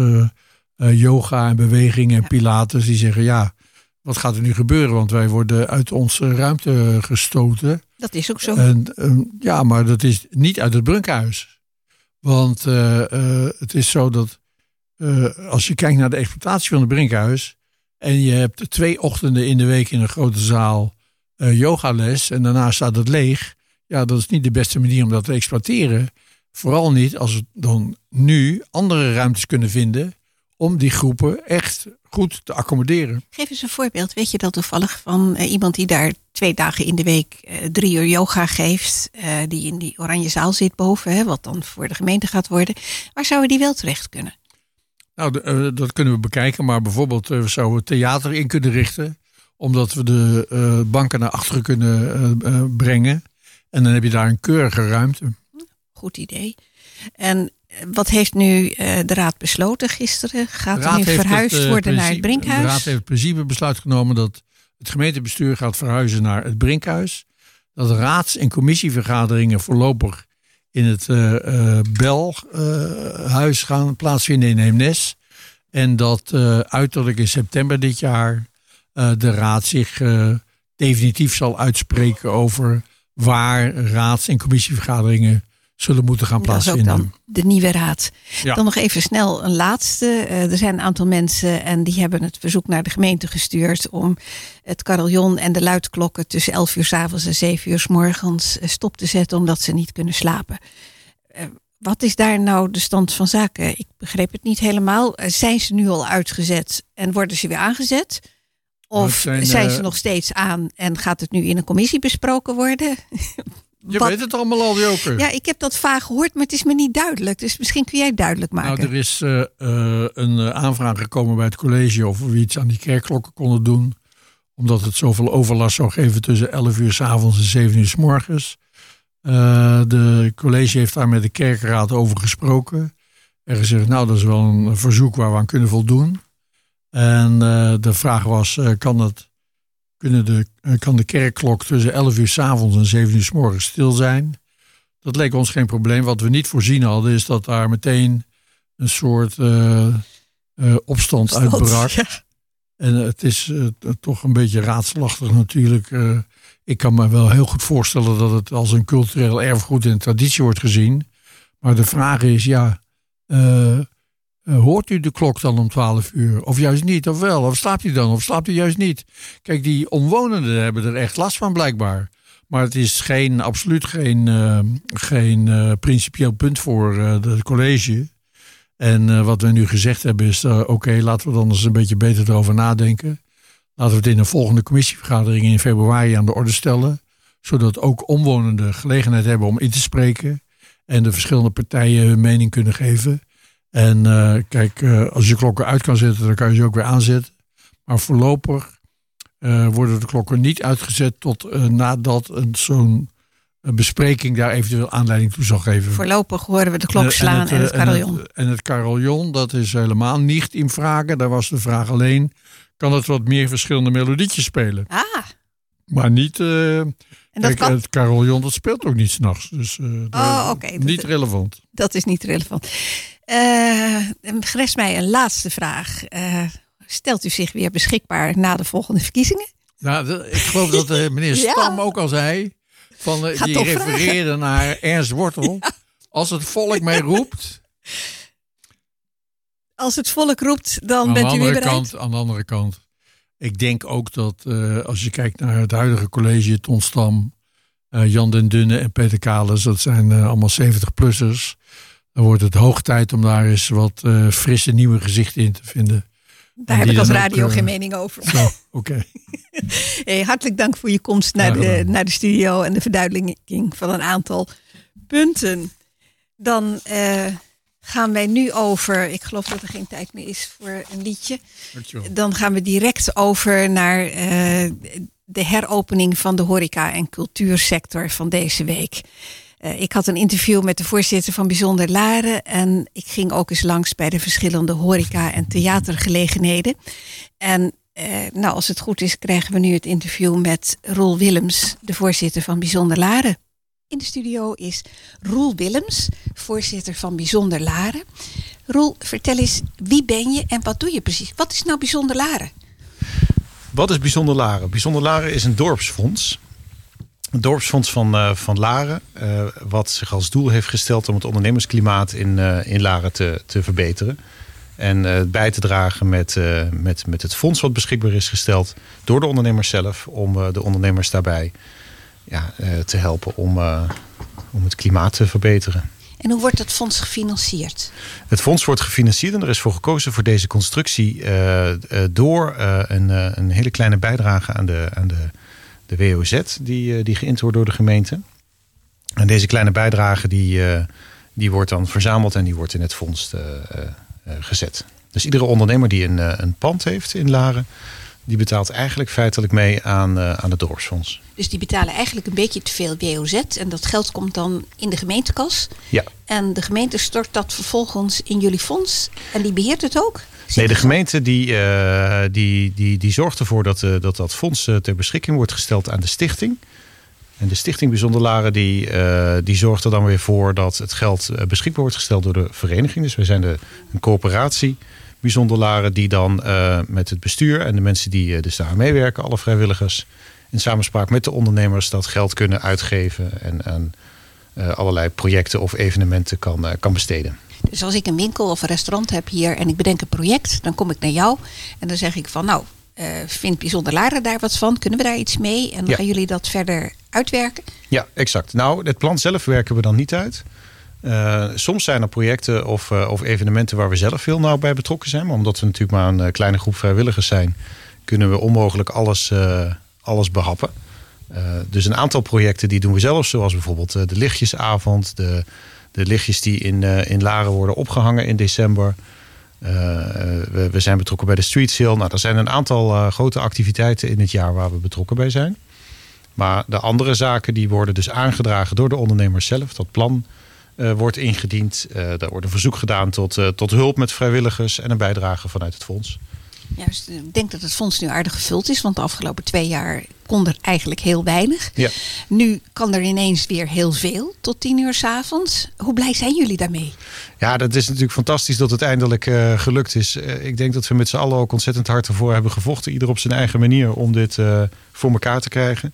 yoga en beweging en pilates, die zeggen ja, wat gaat er nu gebeuren? Want wij worden uit onze ruimte gestoten. Dat is ook zo. En, ja, maar dat is niet uit het Brunkhuis. Want uh, uh, het is zo dat als je kijkt naar de exploitatie van het Brinkhuis. en je hebt twee ochtenden in de week in een grote zaal yogales. en daarna staat het leeg. Ja, dat is niet de beste manier om dat te exploiteren. Vooral niet als we dan nu andere ruimtes kunnen vinden. om die groepen echt goed te accommoderen. Geef eens een voorbeeld. Weet je dat toevallig van uh, iemand die daar twee dagen in de week drie uur yoga geeft, die in die oranje zaal zit boven, hè, wat dan voor de gemeente gaat worden. Waar zouden die wel terecht kunnen? Nou, de, dat kunnen we bekijken, maar bijvoorbeeld we zouden theater in kunnen richten, omdat we de banken naar achteren kunnen brengen. En dan heb je daar een keurige ruimte. Goed idee. En wat heeft nu de Raad besloten gisteren? Gaat er nu verhuisd het, worden naar het Brinkhuis? De Raad heeft het principe besluit genomen dat het gemeentebestuur gaat verhuizen naar het Brinkhuis. Dat raads- en commissievergaderingen voorlopig in het uh, Belhuis gaan plaatsvinden in Eemnes. En dat uiterlijk in september dit jaar de Raad zich definitief zal uitspreken over waar raads- en commissievergaderingen zullen moeten gaan plaatsvinden. Dat is ook dan de nieuwe raad. Ja. Dan nog even snel een laatste. Uh, er zijn een aantal mensen en die hebben het verzoek naar de gemeente gestuurd om het carillon en de luidklokken tussen 11 uur s avonds en 7 uur s morgens eh, stop te zetten omdat ze niet kunnen slapen. Uh, wat is daar nou de stand van zaken? Ik begreep het niet helemaal. Zijn ze nu al uitgezet en worden ze weer aangezet? Of zijn, zijn, ze nog steeds aan en gaat het nu in een commissie besproken worden? Je wat- weet het allemaal al, Joker. Ja, ik heb dat vaag gehoord, maar het is me niet duidelijk. Dus misschien kun jij het duidelijk maken. Nou, er is eh, eh, een eh, aanvraag gekomen bij het college of we iets aan die kerkklokken konden doen. Omdat het zoveel overlast zou geven tussen 11 uur s avonds en 7 uur s morgens. Eh, de college heeft daar met de kerkraad over gesproken. En gezegd, nou dat is wel een verzoek waar we aan kunnen voldoen. En de vraag was, kan, het, kunnen de, eh, kan de kerkklok tussen 11 uur s avonds en 7 uur s morgens stil zijn? Dat leek ons geen probleem. Wat we niet voorzien hadden, is dat daar meteen een soort eh, eh, opstand uitbrak. Ja. En het is toch een beetje raadselachtig natuurlijk. Ik kan me wel heel goed voorstellen dat het als een cultureel erfgoed en traditie wordt gezien. Maar de vraag is, ja, hoort u de klok dan om 12 uur? Of juist niet, of wel? Of slaapt u dan, of slaapt u juist niet? Kijk, die omwonenden hebben er echt last van blijkbaar. Maar het is geen, absoluut geen, eh, geen eh, principieel punt voor eh het college. En eh, wat we nu gezegd hebben is, eh, oké, laten we dan eens een beetje beter erover nadenken. Laten we het in een volgende commissievergadering in februari aan de orde stellen. Zodat ook omwonenden gelegenheid hebben om in te spreken. En de verschillende partijen hun mening kunnen geven. En eh, kijk, eh, als je klokken uit kan zetten, dan kan je ze ook weer aanzetten. Maar voorlopig eh, worden de klokken niet uitgezet tot nadat een zo'n bespreking daar eventueel aanleiding toe zal geven. Voorlopig horen we de klok slaan en het, carillon. En het, en het carillon, dat is helemaal niet in vragen. Daar was de vraag alleen, kan het wat meer verschillende melodietjes spelen? Ah, Maar niet, en dat, kijk, kan, het carillon dat speelt ook niet s'nachts. Dus. Dat- niet relevant. dat is niet relevant. Eh rest mij een laatste vraag. Eh, stelt u zich weer beschikbaar na de volgende verkiezingen? Nou, ik geloof dat eh, meneer Ja. Stam ook al zei, van, die refereerde naar Ernst Wortel. Als het volk mij roept, Als het volk roept, dan aan bent u weer bereid? kant, aan de andere kant, ik denk ook dat als je kijkt naar het huidige college, Ton Stam, Jan den Dunne en Peter Kalens, dat zijn allemaal 70-plussers. Dan wordt het hoog tijd om daar eens wat eh, frisse nieuwe gezichten in te vinden. Daar heb ik als dan ook, radio eh, geen mening over. Zo, oké. Hey, hartelijk dank voor je komst naar de, naar de studio en de verduidelijking van een aantal punten. Dan eh, gaan wij nu over, ik geloof dat er geen tijd meer is voor een liedje. Dankjewel. Dan gaan we direct over naar de heropening van de horeca- en cultuursector van deze week. Eh, ik had een interview met de voorzitter van Bijzonder Laren. En ik ging ook eens langs bij de verschillende horeca- en theatergelegenheden. En eh, nou, als het goed is, krijgen we nu het interview met Roel Willems, de voorzitter van Bijzonder Laren. In de studio is Roel Willems, voorzitter van Bijzonder Laren. Roel, vertel eens, wie ben je en wat doe je precies? Wat is nou Bijzonder Laren? Wat is Bijzonder Laren? Bijzonder Laren is een dorpsfonds. Dorpsfonds van, eh, van Laren. eh, wat zich als doel heeft gesteld om het ondernemersklimaat in, eh, in Laren te, te verbeteren. En bij te dragen met, met, met het fonds wat beschikbaar is gesteld door de ondernemers zelf. Om de ondernemers daarbij ja, te helpen om, om het klimaat te verbeteren. En hoe wordt dat fonds gefinancierd? Het fonds wordt gefinancierd en er is voor gekozen voor deze constructie door een, een hele kleine bijdrage aan de, aan de, de WOZ die, eh, die geïnd wordt door de gemeente. En deze kleine bijdrage die, eh, die wordt dan verzameld en die wordt in het fonds eh, gezet. Dus iedere ondernemer die een, een pand heeft in Laren, die betaalt eigenlijk feitelijk mee aan, aan het dorpsfonds. Dus die betalen eigenlijk een beetje te veel WOZ en dat geld komt dan in de gemeentekas. Ja, En de gemeente stort dat vervolgens in jullie fonds en die beheert het ook? Nee, de gemeente die, eh, die, die, die zorgt ervoor dat, eh, dat dat fonds eh, ter beschikking wordt gesteld aan de stichting. En de stichting Bijzonder Laren die, die zorgt er dan weer voor dat het geld beschikbaar wordt gesteld door de vereniging. Dus wij zijn de, een coöperatie Bijzonder Laren die dan met het bestuur en de mensen die dus daar meewerken, alle vrijwilligers, in samenspraak met de ondernemers dat geld kunnen uitgeven en allerlei projecten of evenementen kan, kan besteden. Dus als ik een winkel of een restaurant heb hier en ik bedenk een project, dan kom ik naar jou en dan zeg ik van nou, eh vindt Bijzonder Laren daar wat van? Kunnen we daar iets mee? En dan Ja. gaan jullie dat verder uitwerken? Ja, exact. Nou, het plan zelf werken we dan niet uit. Eh, soms zijn er projecten of, eh, of evenementen waar we zelf heel nauw bij betrokken zijn. Maar omdat we natuurlijk maar een kleine groep vrijwilligers zijn, kunnen we onmogelijk alles, alles behappen. Eh, dus een aantal projecten die doen we zelf, zoals bijvoorbeeld de lichtjesavond, de, de lichtjes die in, eh, in Laren worden opgehangen in december. Eh, we, we zijn betrokken bij de Street Sale. Nou, er zijn een aantal eh, grote activiteiten in het jaar waar we betrokken bij zijn. Maar de andere zaken die worden dus aangedragen door de ondernemers zelf. Dat plan wordt ingediend. Eh daar wordt een verzoek gedaan tot, tot hulp met vrijwilligers en een bijdrage vanuit het fonds. Juist, ik denk dat het fonds nu aardig gevuld is, want de afgelopen twee jaar kon er eigenlijk heel weinig. Ja. Nu kan er ineens weer heel veel tot tien uur 's avonds. Hoe blij zijn jullie daarmee? Ja, dat is natuurlijk fantastisch dat het eindelijk eh, gelukt is. Eh, ik denk dat we met z'n allen ook ontzettend hard ervoor hebben gevochten. Ieder op zijn eigen manier om dit eh, voor elkaar te krijgen.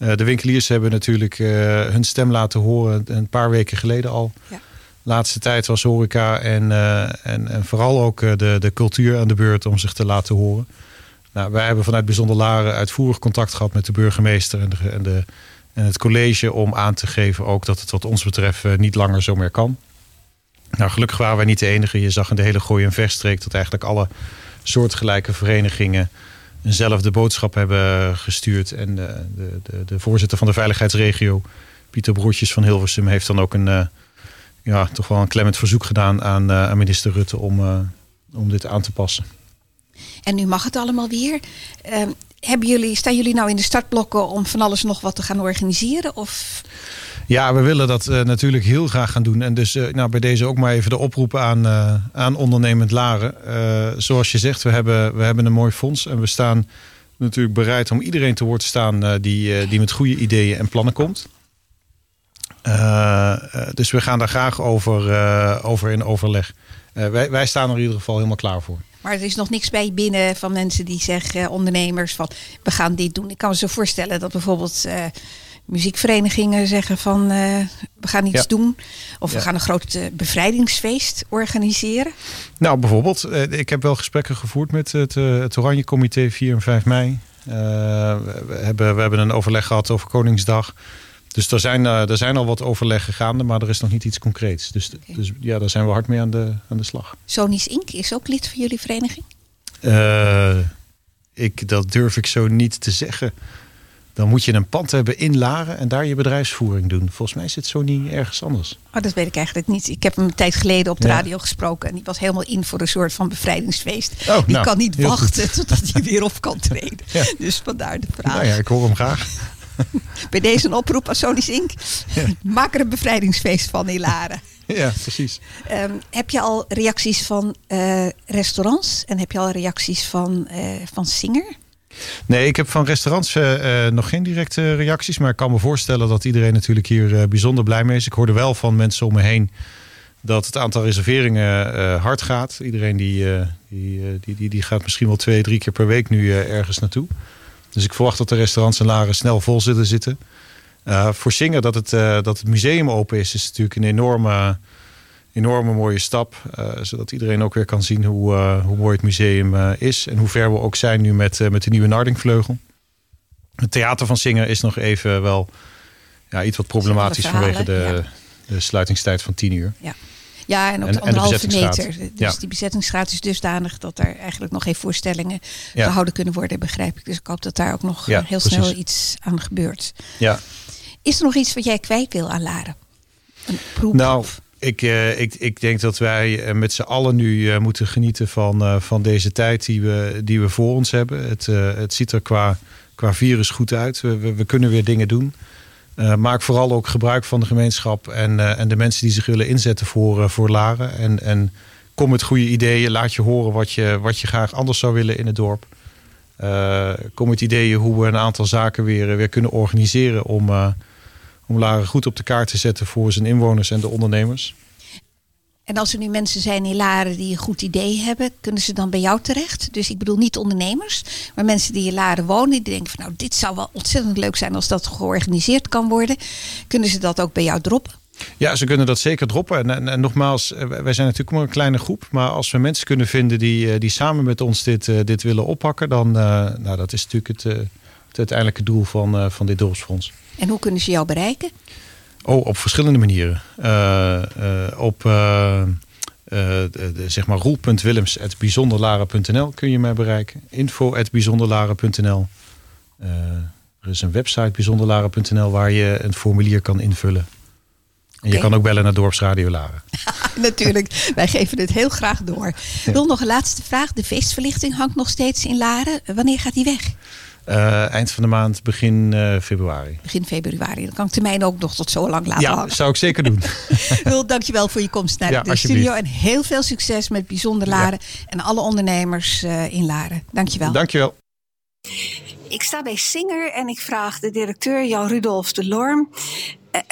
Eh, de winkeliers hebben natuurlijk eh, hun stem laten horen een paar weken geleden al. Ja. Laatste tijd was horeca en, eh, en, en vooral ook eh, de, de cultuur aan de beurt om zich te laten horen. Nou, wij hebben vanuit Bijzonder Laren uitvoerig contact gehad met de burgemeester en, de, en, de, en het college om aan te geven ook dat het wat ons betreft eh, niet langer zo meer kan. Nou, gelukkig waren wij niet de enige. Je zag in de hele Gooi- en Verstreek dat eigenlijk alle soortgelijke verenigingen eenzelfde boodschap hebben gestuurd. En de, de, de, de voorzitter van de veiligheidsregio, Pieter Broertjes van Hilversum, heeft dan ook een, ja, toch wel een klemmend verzoek gedaan aan, eh, aan minister Rutte om, eh, om dit aan te passen. En nu mag het allemaal weer. Ehm, hebben jullie, staan jullie nou in de startblokken om van alles nog wat te gaan organiseren? Of Ja, we willen dat eh, natuurlijk heel graag gaan doen. En dus nou, bij deze ook maar even de oproep aan, aan ondernemend Laren. Zoals je zegt, we hebben, we hebben een mooi fonds. En we staan natuurlijk bereid om iedereen te woord te staan die, die met goede ideeën en plannen komt. Eh, eh, dus we gaan daar graag over, eh, over in overleg. Wij, wij staan er in ieder geval helemaal klaar voor. Maar er is nog niks bij binnen van mensen die zeggen, ondernemers, van we gaan dit doen. Ik kan me zo voorstellen dat bijvoorbeeld muziekverenigingen zeggen van we gaan iets Ja. doen. Of we gaan een groot bevrijdingsfeest organiseren. Nou, bijvoorbeeld, ik heb wel gesprekken gevoerd met het, het Oranje Comité 4 en 5 mei. We hebben, we hebben een overleg gehad over Koningsdag. Dus er zijn, eh, er zijn al wat overleggen gaande, maar er is nog niet iets concreets. Dus, dus ja, daar zijn we hard mee aan de, aan de slag. Sony's Inc. is ook lid van jullie vereniging. Eh, ik, dat durf ik zo niet te zeggen. Dan moet je een pand hebben in Laren en daar je bedrijfsvoering doen. Volgens mij zit niet ergens anders. Oh, dat weet ik eigenlijk niet. Ik heb hem een tijd geleden op de Ja. radio gesproken. En die was helemaal in voor een soort van bevrijdingsfeest. Oh, die nou, kan niet wachten totdat hij weer op kan treden. Ja. Dus vandaar de vraag. Nou ja, ik hoor hem graag. Bij deze een oproep aan Sony's Inc. Maak er een bevrijdingsfeest van in Laren. Ja, precies. Ehm, heb je al reacties van eh, restaurants? En heb je al reacties van, eh van Singer? Nee, ik heb van restaurants eh, nog geen directe reacties. Maar ik kan me voorstellen dat iedereen natuurlijk hier bijzonder blij mee is. Ik hoorde wel van mensen om me heen dat het aantal reserveringen hard gaat. Iedereen die, die, die, die, die gaat misschien wel twee, drie keer per week nu ergens naartoe. Dus ik verwacht dat de restaurants en laren snel vol zullen zitten. Eh, voor Singer dat het, eh, dat het museum open is, is natuurlijk een enorme, enorme mooie stap. eh, zodat iedereen ook weer kan zien hoe, hoe mooi het museum is. En hoe ver we ook zijn nu met, met de nieuwe Nardingvleugel. Het theater van Singer is nog even wel ja, iets wat problematisch vanwege de, de sluitingstijd van 10 uur. Ja, en ook En- de anderhalve meter. Dus Ja. die bezettingsgraad is dusdanig dat er eigenlijk nog geen voorstellingen Ja. gehouden kunnen worden, begrijp ik. Dus ik hoop dat daar ook nog Ja, heel precies. snel iets aan gebeurt. Ja, Is er nog iets wat jij kwijt wil aan Laren? Een proef? Nou, ik, eh, ik, ik denk dat wij eh, met z'n allen nu eh, moeten genieten van, van deze tijd die we, die we voor ons hebben. Het, het ziet er qua, qua virus goed uit. We, we, we kunnen weer dingen doen. Eh, maak vooral ook gebruik van de gemeenschap en, eh, en de mensen die zich willen inzetten voor, eh, voor Laren. En, en kom met goede ideeën. Laat je horen wat je, wat je graag anders zou willen in het dorp. Kom met ideeën hoe we een aantal zaken weer, weer kunnen organiseren om, om Laren goed op de kaart te zetten voor zijn inwoners en de ondernemers. En als er nu mensen zijn in Laren die een goed idee hebben, kunnen ze dan bij jou terecht? Dus ik bedoel niet ondernemers, maar mensen die in Laren wonen, die denken van nou, dit zou wel ontzettend leuk zijn als dat georganiseerd kan worden. Kunnen ze dat ook bij jou droppen? Ja, ze kunnen dat zeker droppen. En, en, en nogmaals, eh, wij zijn natuurlijk maar een kleine groep. Maar als we mensen kunnen vinden die, eh, die samen met ons dit, eh, dit willen oppakken, dan uh, nou, dat is natuurlijk het, het uiteindelijke doel van, uh, van dit dorpsfonds. En hoe kunnen ze jou bereiken? Oh, op verschillende manieren. Uh, op de, de, zeg maar roel.willems.bijzonderlaren.nl kun je mij bereiken. info.bijzonderlaren.nl Er is een website bijzonderlaren.nl waar je een formulier kan invullen. En je kan ook bellen naar Dorpsradio Laren. Natuurlijk, wij geven het heel graag door. Wil nog een laatste vraag. De feestverlichting hangt nog steeds in Laren. Wanneer gaat die weg? Eh, eind van de maand, begin eh, februari. Begin februari. Dan kan ik termijn ook nog tot zo lang laten Ja, hangen. zou ik zeker doen. Wil, dankjewel voor je komst naar Ja, de studio. En heel veel succes met Bijzonder Laren. En alle ondernemers eh, in Laren. Dankjewel. Dankjewel. Ik sta bij Singer en ik vraag de directeur Jan Rudolf de Lorm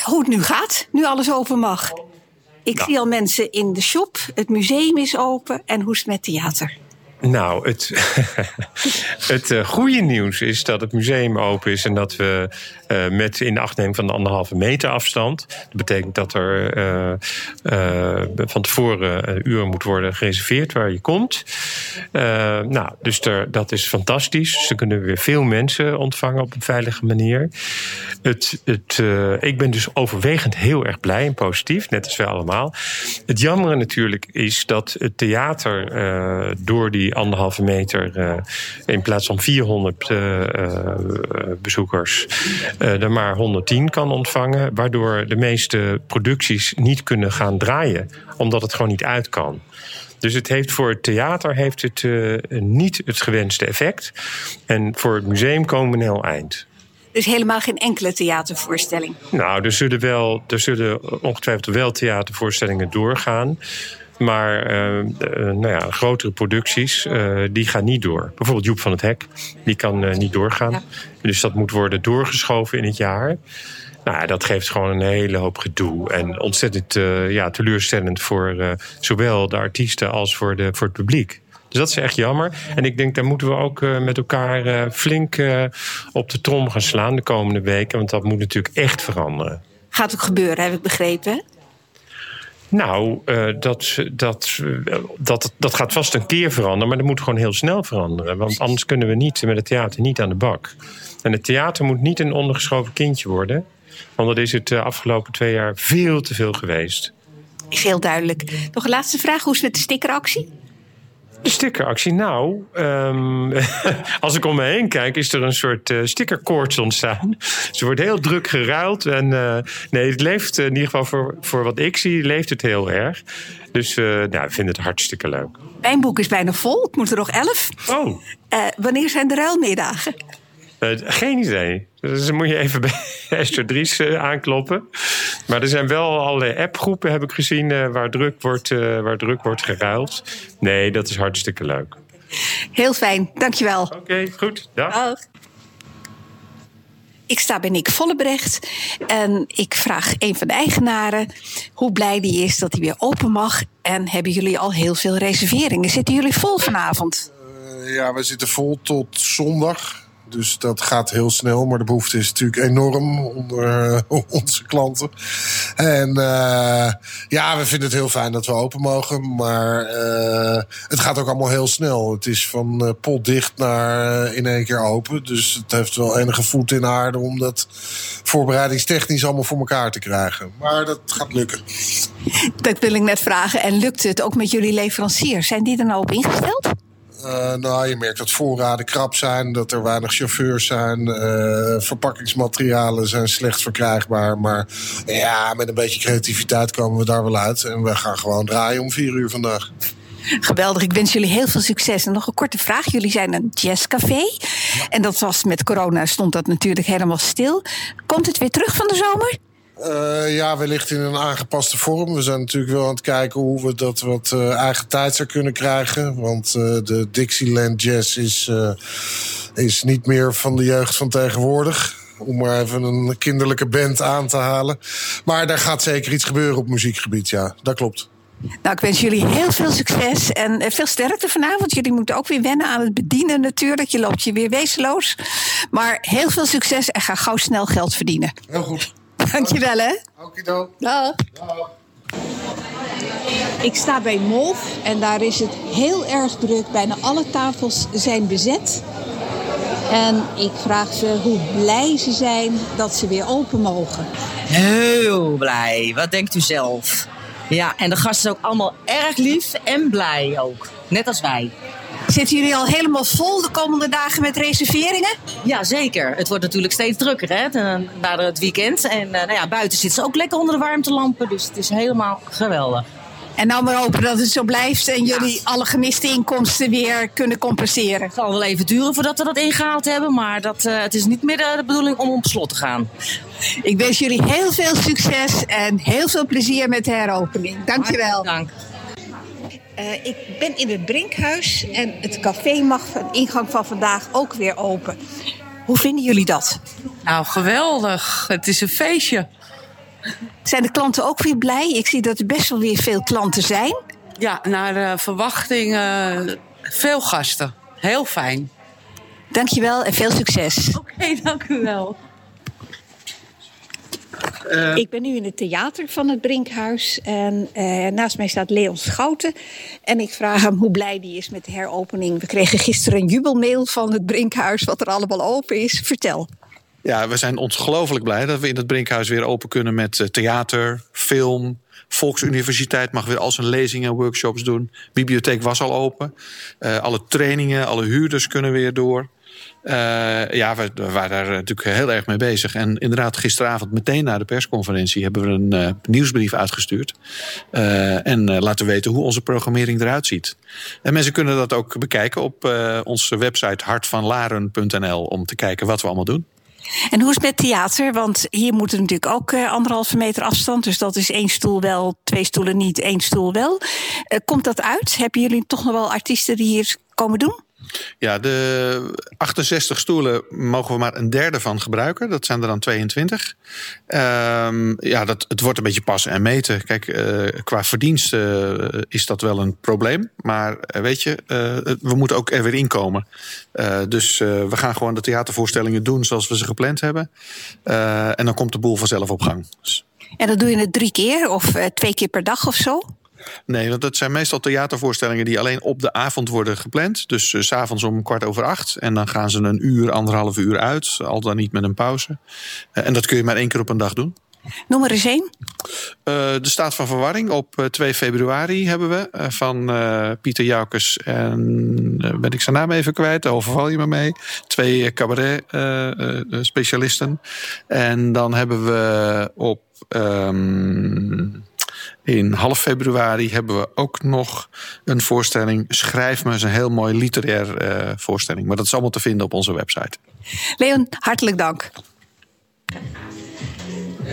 hoe het nu gaat, nu alles open mag. Ik zie al mensen in de shop, het museum is open en hoe is het met theater? Nou, het, het eh, goede nieuws is dat het museum open is en dat we eh, met in achtneming van de anderhalve meter afstand. Dat betekent dat er eh, eh, van tevoren een uur moet worden gereserveerd waar je komt. Nou, dus dat is fantastisch. Dus dan kunnen we weer veel mensen ontvangen op een veilige manier. Het, het, ik ben dus overwegend heel erg blij en positief, net als wij allemaal. Het jammere natuurlijk is dat het theater door die anderhalve meter in plaats van 400 eh, eh, bezoekers er maar 110 kan ontvangen, waardoor de meeste producties niet kunnen gaan draaien, omdat het gewoon niet uit kan. Dus het heeft voor het theater heeft het, eh, niet het gewenste effect. En voor het museum komen we een heel eind. Dus helemaal geen enkele theatervoorstelling. Nou, er zullen, wel, er zullen ongetwijfeld wel theatervoorstellingen doorgaan. Maar eh, eh, nou ja, grotere producties, eh, die gaan niet door. Bijvoorbeeld Joep van het Hek, die kan niet doorgaan. Ja. Dus dat moet worden doorgeschoven in het jaar. Nou, ja, dat geeft gewoon een hele hoop gedoe. En ontzettend ja, teleurstellend voor zowel de artiesten als voor, de, voor het publiek. Dus dat is echt jammer. En ik denk, daar moeten we ook met elkaar flink op de trom gaan slaan de komende weken. Want dat moet natuurlijk echt veranderen. Gaat ook gebeuren, heb ik begrepen. Nou, eh, dat, dat, eh, dat, dat gaat vast een keer veranderen, maar dat moet gewoon heel snel veranderen. Want anders kunnen we niet met het theater niet aan de bak. En het theater moet niet een ondergeschoven kindje worden. Want dat is het de afgelopen twee jaar veel te veel geweest. Is heel duidelijk. Nog een laatste vraag. Hoe is het met de stickeractie? De stickeractie, nou, ehm, als ik om me heen kijk, is er een soort eh, stickerkoorts ontstaan. Ze wordt heel druk geruild. En eh, nee, het leeft eh, in ieder geval voor, voor wat ik zie, leeft het heel erg. Dus nou, ik vind het hartstikke leuk. Mijn boek is bijna vol. Ik moet er nog elf. Oh, wanneer zijn de ruilmiddagen? Eh, geen idee. Dus dan moet je even bij Esther Dries eh, aankloppen. Maar er zijn wel allerlei appgroepen, heb ik gezien, eh, waar, druk wordt, eh, waar druk wordt geruild. Nee, dat is hartstikke leuk. Heel fijn. Dankjewel. Oké, goed. Dag. Dag. Ik sta bij Nick Vollebrecht en ik vraag een van de eigenaren hoe blij die is dat hij weer open mag. En hebben jullie al heel veel reserveringen? Zitten jullie vol vanavond? Ja, we zitten vol tot zondag. Dus dat gaat heel snel. Maar de behoefte is natuurlijk enorm onder eh, onze klanten. En eh, ja, we vinden het heel fijn dat we open mogen. Maar eh, het gaat ook allemaal heel snel. Het is van eh, potdicht naar eh, in één keer open. Dus het heeft wel enige voet in de aarde om dat voorbereidingstechnisch allemaal voor elkaar te krijgen. Maar dat gaat lukken. Dat wil ik net vragen. En lukt het ook met jullie leveranciers? Zijn die er nou op ingesteld? Eh, nou, je merkt dat voorraden krap zijn, dat er weinig chauffeurs zijn. eh, verpakkingsmaterialen zijn slecht verkrijgbaar. Maar ja, met een beetje creativiteit komen we daar wel uit. En we gaan gewoon draaien om vier uur vandaag. Geweldig, ik wens jullie heel veel succes. En nog een korte vraag. Jullie zijn een jazzcafé. En dat was met corona stond dat natuurlijk helemaal stil. Komt het weer terug van de zomer? Eh, ja, wellicht in een aangepaste vorm. We zijn natuurlijk wel aan het kijken hoe we dat wat eh, eigen tijds kunnen krijgen. Want eh, de Dixieland Jazz is, is niet meer van de jeugd van tegenwoordig. Om maar even een kinderlijke band aan te halen. Maar daar gaat zeker iets gebeuren op muziekgebied, ja. Dat klopt. Nou, ik wens jullie heel veel succes en veel sterkte vanavond. Jullie moeten ook weer wennen aan het bedienen natuurlijk. Je loopt je weer wezenloos. Maar heel veel succes en ga gauw snel geld verdienen. Heel goed. Dankjewel hè. Okido. Dag. Ik sta bij Molf en daar is het heel erg druk. Bijna alle tafels zijn bezet. En ik vraag ze hoe blij ze zijn dat ze weer open mogen. Heel blij. Wat denkt u zelf? Ja, en de gasten zijn ook allemaal erg lief en blij ook. Net als wij. Zitten jullie al helemaal vol de komende dagen met reserveringen? Ja, zeker. Het wordt natuurlijk steeds drukker hè, na het weekend. En eh, nou ja, buiten zitten ze ook lekker onder de warmtelampen. Dus het is helemaal geweldig. En nou maar hopen dat het zo blijft en jullie alle gemiste inkomsten weer kunnen compenseren. Het zal wel even duren voordat we dat ingehaald hebben. Maar dat, eh, het is niet meer de, de bedoeling om op slot te gaan. Ik wens jullie heel veel succes en heel veel plezier met de heropening. Dankjewel. Dank. Eh, ik ben in het Brinkhuis en het café mag van ingang van vandaag ook weer open. Hoe vinden jullie dat? Nou, geweldig. Het is een feestje. Zijn de klanten ook weer blij? Ik zie dat er best wel weer veel klanten zijn. Ja, naar verwachting eh, veel gasten. Heel fijn. Dankjewel en veel succes. Oké, dank u wel. Ik ben nu in het theater van het Brinkhuis. En eh, naast mij staat Leon Schouten. En ik vraag hem hoe blij die is met de heropening. We kregen gisteren een jubelmail van het Brinkhuis, wat er allemaal open is. Vertel. Ja, we zijn ongelooflijk blij dat we in het Brinkhuis weer open kunnen met eh, theater, film. Volksuniversiteit mag weer al zijn lezingen en workshops doen. Bibliotheek was al open. Eh, alle trainingen, alle huurders kunnen weer door. Eh, ja, we, waren daar natuurlijk heel erg mee bezig. En inderdaad, gisteravond meteen na de persconferentie hebben we een eh, nieuwsbrief uitgestuurd. Eh, en eh, laten weten hoe onze programmering eruit ziet. En mensen kunnen dat ook bekijken op eh, onze website hartvanlaren.nl om te kijken wat we allemaal doen. En hoe is het met theater? Want hier moet er natuurlijk ook eh, anderhalve meter afstand. Dus dat is één stoel wel, twee stoelen niet, één stoel wel. Eh, komt dat uit? Hebben jullie toch nog wel artiesten die hier komen doen? Ja, de 68 stoelen mogen we maar een derde van gebruiken. Dat zijn er dan 22. Ehm, ja, dat, het wordt een beetje passen en meten. Kijk, eh, qua verdiensten eh, is dat wel een probleem. Maar eh, weet je, we moeten ook er weer inkomen. Dus we gaan gewoon de theatervoorstellingen doen zoals we ze gepland hebben. En dan komt de boel vanzelf op gang. En dan doe je het drie keer of twee keer per dag of zo? Nee, want dat zijn meestal theatervoorstellingen die alleen op de avond worden gepland. Dus s s'avonds om kwart over acht. En dan gaan ze een uur, anderhalf uur uit. Al dan niet met een pauze. Eh, en dat kun je maar één keer op een dag doen. Noem er eens één. Eh, de staat van verwarring op eh, 2 februari hebben we. eh, van eh, Pieter Joukes en eh, ben ik zijn naam even kwijt. Daar overval je me mee. Twee eh, cabaret eh, eh, specialisten. En dan hebben we op... ehm, in half februari hebben we ook nog een voorstelling. Schrijf me is een heel mooi literair eh, voorstelling. Maar dat is allemaal te vinden op onze website. Leon, hartelijk dank.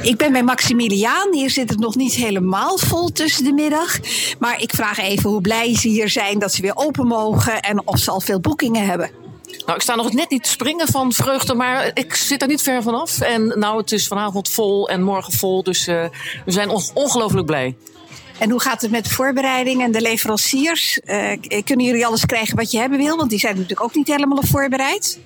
Ik ben bij Maximiliaan. Hier zit het nog niet helemaal vol tussen de middag. Maar ik vraag even hoe blij ze hier zijn dat ze weer open mogen en of ze al veel boekingen hebben. Nou, ik sta nog net niet te springen van vreugde, maar ik zit er niet ver vanaf. En nou, het is vanavond vol en morgen vol, dus eh, we zijn on- ongelooflijk blij. En hoe gaat het met de voorbereiding en de leveranciers? Eh, kunnen jullie alles krijgen wat je hebben wil? Want die zijn natuurlijk ook niet helemaal op voorbereid.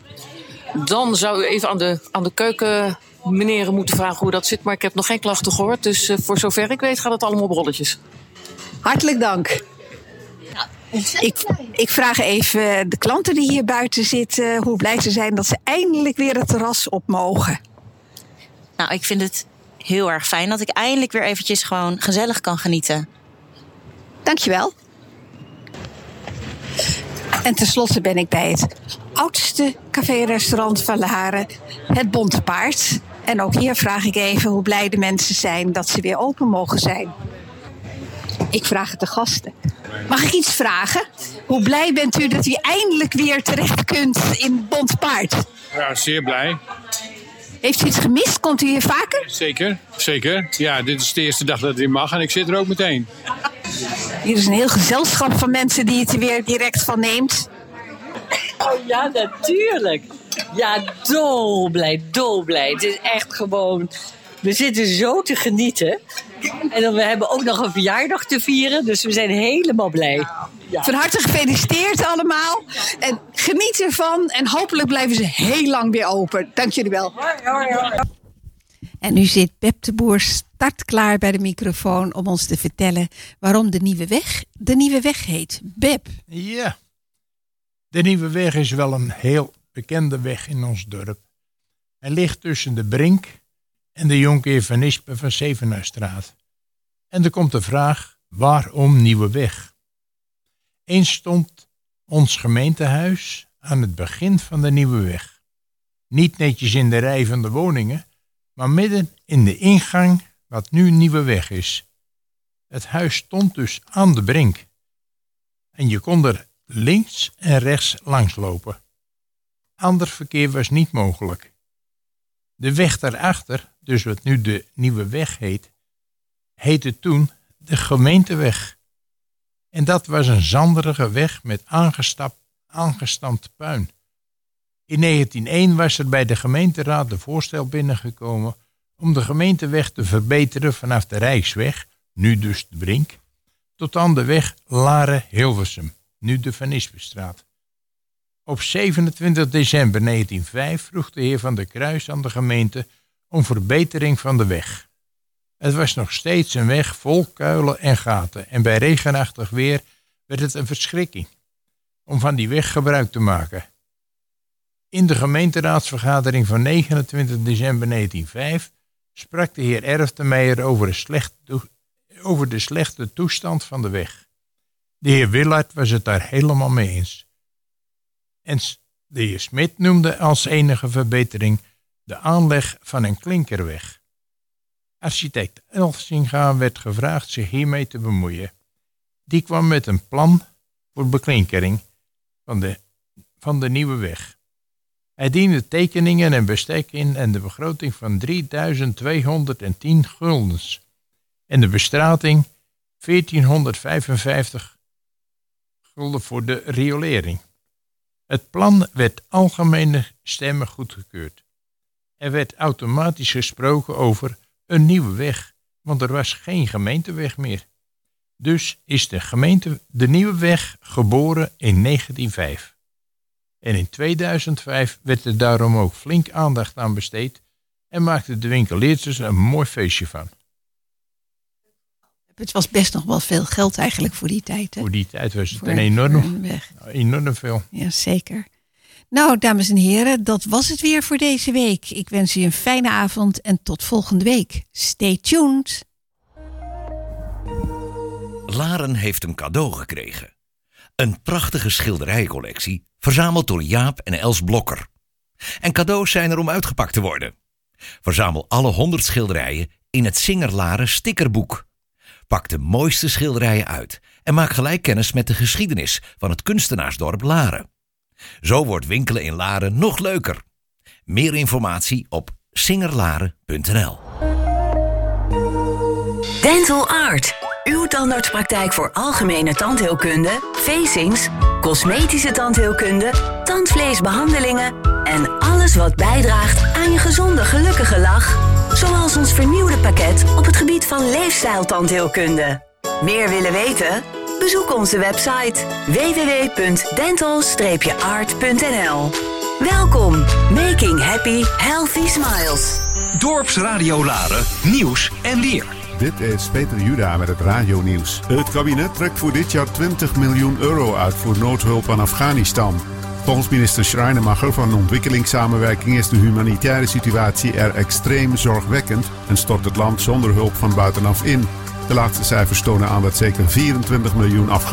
Dan zou u even aan de, aan de keuken meneren moeten vragen hoe dat zit. Maar ik heb nog geen klachten gehoord, dus eh, voor zover ik weet gaat het allemaal op rolletjes. Hartelijk dank. Ik, ik vraag even de klanten die hier buiten zitten hoe blij ze zijn dat ze eindelijk weer het terras op mogen. Nou, ik vind het heel erg fijn dat ik eindelijk weer eventjes gewoon gezellig kan genieten. Dankjewel. En tenslotte ben ik bij het oudste café-restaurant van Laren, het Bonte Paard. En ook hier vraag ik even hoe blij de mensen zijn dat ze weer open mogen zijn. Ik vraag het de gasten. Mag ik iets vragen? Hoe blij bent u dat u eindelijk weer terecht kunt in Bonte Paard? Ja, zeer blij. Heeft u iets gemist? Komt u hier vaker? Zeker, zeker. Ja, dit is de eerste dag dat het weer mag en ik zit er ook meteen. Hier is een heel gezelschap van mensen die het er weer direct van neemt. Oh ja, natuurlijk. Ja, dolblij, dolblij. Het is echt gewoon... We zitten zo te genieten. En dan, we hebben ook nog een verjaardag te vieren. Dus we zijn helemaal blij. Ja. Van harte gefeliciteerd allemaal. En geniet ervan. En hopelijk blijven ze heel lang weer open. Dank jullie wel. En nu zit Beb de Boer startklaar bij de microfoon om ons te vertellen waarom de nieuwe weg de nieuwe weg heet. Beb. Ja. De Nieuwe Weg is wel een heel bekende weg in ons dorp. Hij ligt tussen de Brink en de Jonkheer van Ispen van Zevenhuisstraat. En er komt de vraag, waarom Nieuwe Weg? Eens stond ons gemeentehuis aan het begin van de nieuwe weg. Niet netjes in de rij van de woningen, maar midden in de ingang wat nu Nieuwe Weg is. Het huis stond dus aan de brink. En je kon er links en rechts langs lopen. Ander verkeer was niet mogelijk. De weg daarachter, dus wat nu de Nieuwe Weg heet, heette toen de gemeenteweg. En dat was een zanderige weg met aangestampt puin. In 1901 was er bij de gemeenteraad de voorstel binnengekomen om de gemeenteweg te verbeteren vanaf de Rijksweg, nu dus de Brink, tot aan de weg Laren-Hilversum, nu de Van Ispenstraat. Op 27 december 1905 vroeg de heer Van der Kruis aan de gemeente om verbetering van de weg. Het was nog steeds een weg vol kuilen en gaten en bij regenachtig weer werd het een verschrikking om van die weg gebruik te maken. In de gemeenteraadsvergadering van 29 december 1905 sprak de heer Erftemeijer over, over de slechte toestand van de weg. De heer Willard was het daar helemaal mee eens. En de heer Smit noemde als enige verbetering de aanleg van een klinkerweg. Architect Elsinga werd gevraagd zich hiermee te bemoeien. Die kwam met een plan voor beklinkering van de, van de nieuwe weg. Hij diende tekeningen en bestek in en de begroting van 3210 guldens. En de bestrating 1455 gulden voor de riolering. Het plan werd algemene stemmen goedgekeurd. Er werd automatisch gesproken over een nieuwe weg, want er was geen gemeenteweg meer. Dus is de, gemeente, de nieuwe weg geboren in 1905. En in 2005 werd er daarom ook flink aandacht aan besteed en maakte de winkeliers er een mooi feestje van. Het was best nog wel veel geld eigenlijk voor die tijd. Hè? Voor die tijd was het Voor- een enorm, weg. enorm veel. Ja, zeker. Nou, dames en heren, dat was het weer voor deze week. Ik wens u een fijne avond en tot volgende week. Stay tuned. Laren heeft een cadeau gekregen. Een prachtige schilderijcollectie, verzameld door Jaap en Els Blokker. En cadeaus zijn er om uitgepakt te worden. Verzamel alle 100 schilderijen in het Singer Laren stickerboek. Pak de mooiste schilderijen uit en maak gelijk kennis met de geschiedenis van het kunstenaarsdorp Laren. Zo wordt winkelen in Laren nog leuker. Meer informatie op singerlaren.nl. Dental Art. Uw tandartspraktijk voor algemene tandheelkunde, facings, cosmetische tandheelkunde, tandvleesbehandelingen en alles wat bijdraagt aan je gezonde, gelukkige lach. Zoals ons vernieuwde pakket op het gebied van leefstijltandheelkunde. Meer willen weten? Bezoek onze website www.dental-art.nl. Welkom, making happy, healthy smiles. Dorpsradio Laren, nieuws en weer. Dit is Peter Juda met het radio-nieuws. Het kabinet trekt voor dit jaar 20 miljoen euro uit voor noodhulp aan Afghanistan. Volgens minister Schrijnemacher van Ontwikkelingssamenwerking is de humanitaire situatie er extreem zorgwekkend en stort het land zonder hulp van buitenaf in. De laatste cijfers tonen aan dat zeker 24 miljoen Afghanen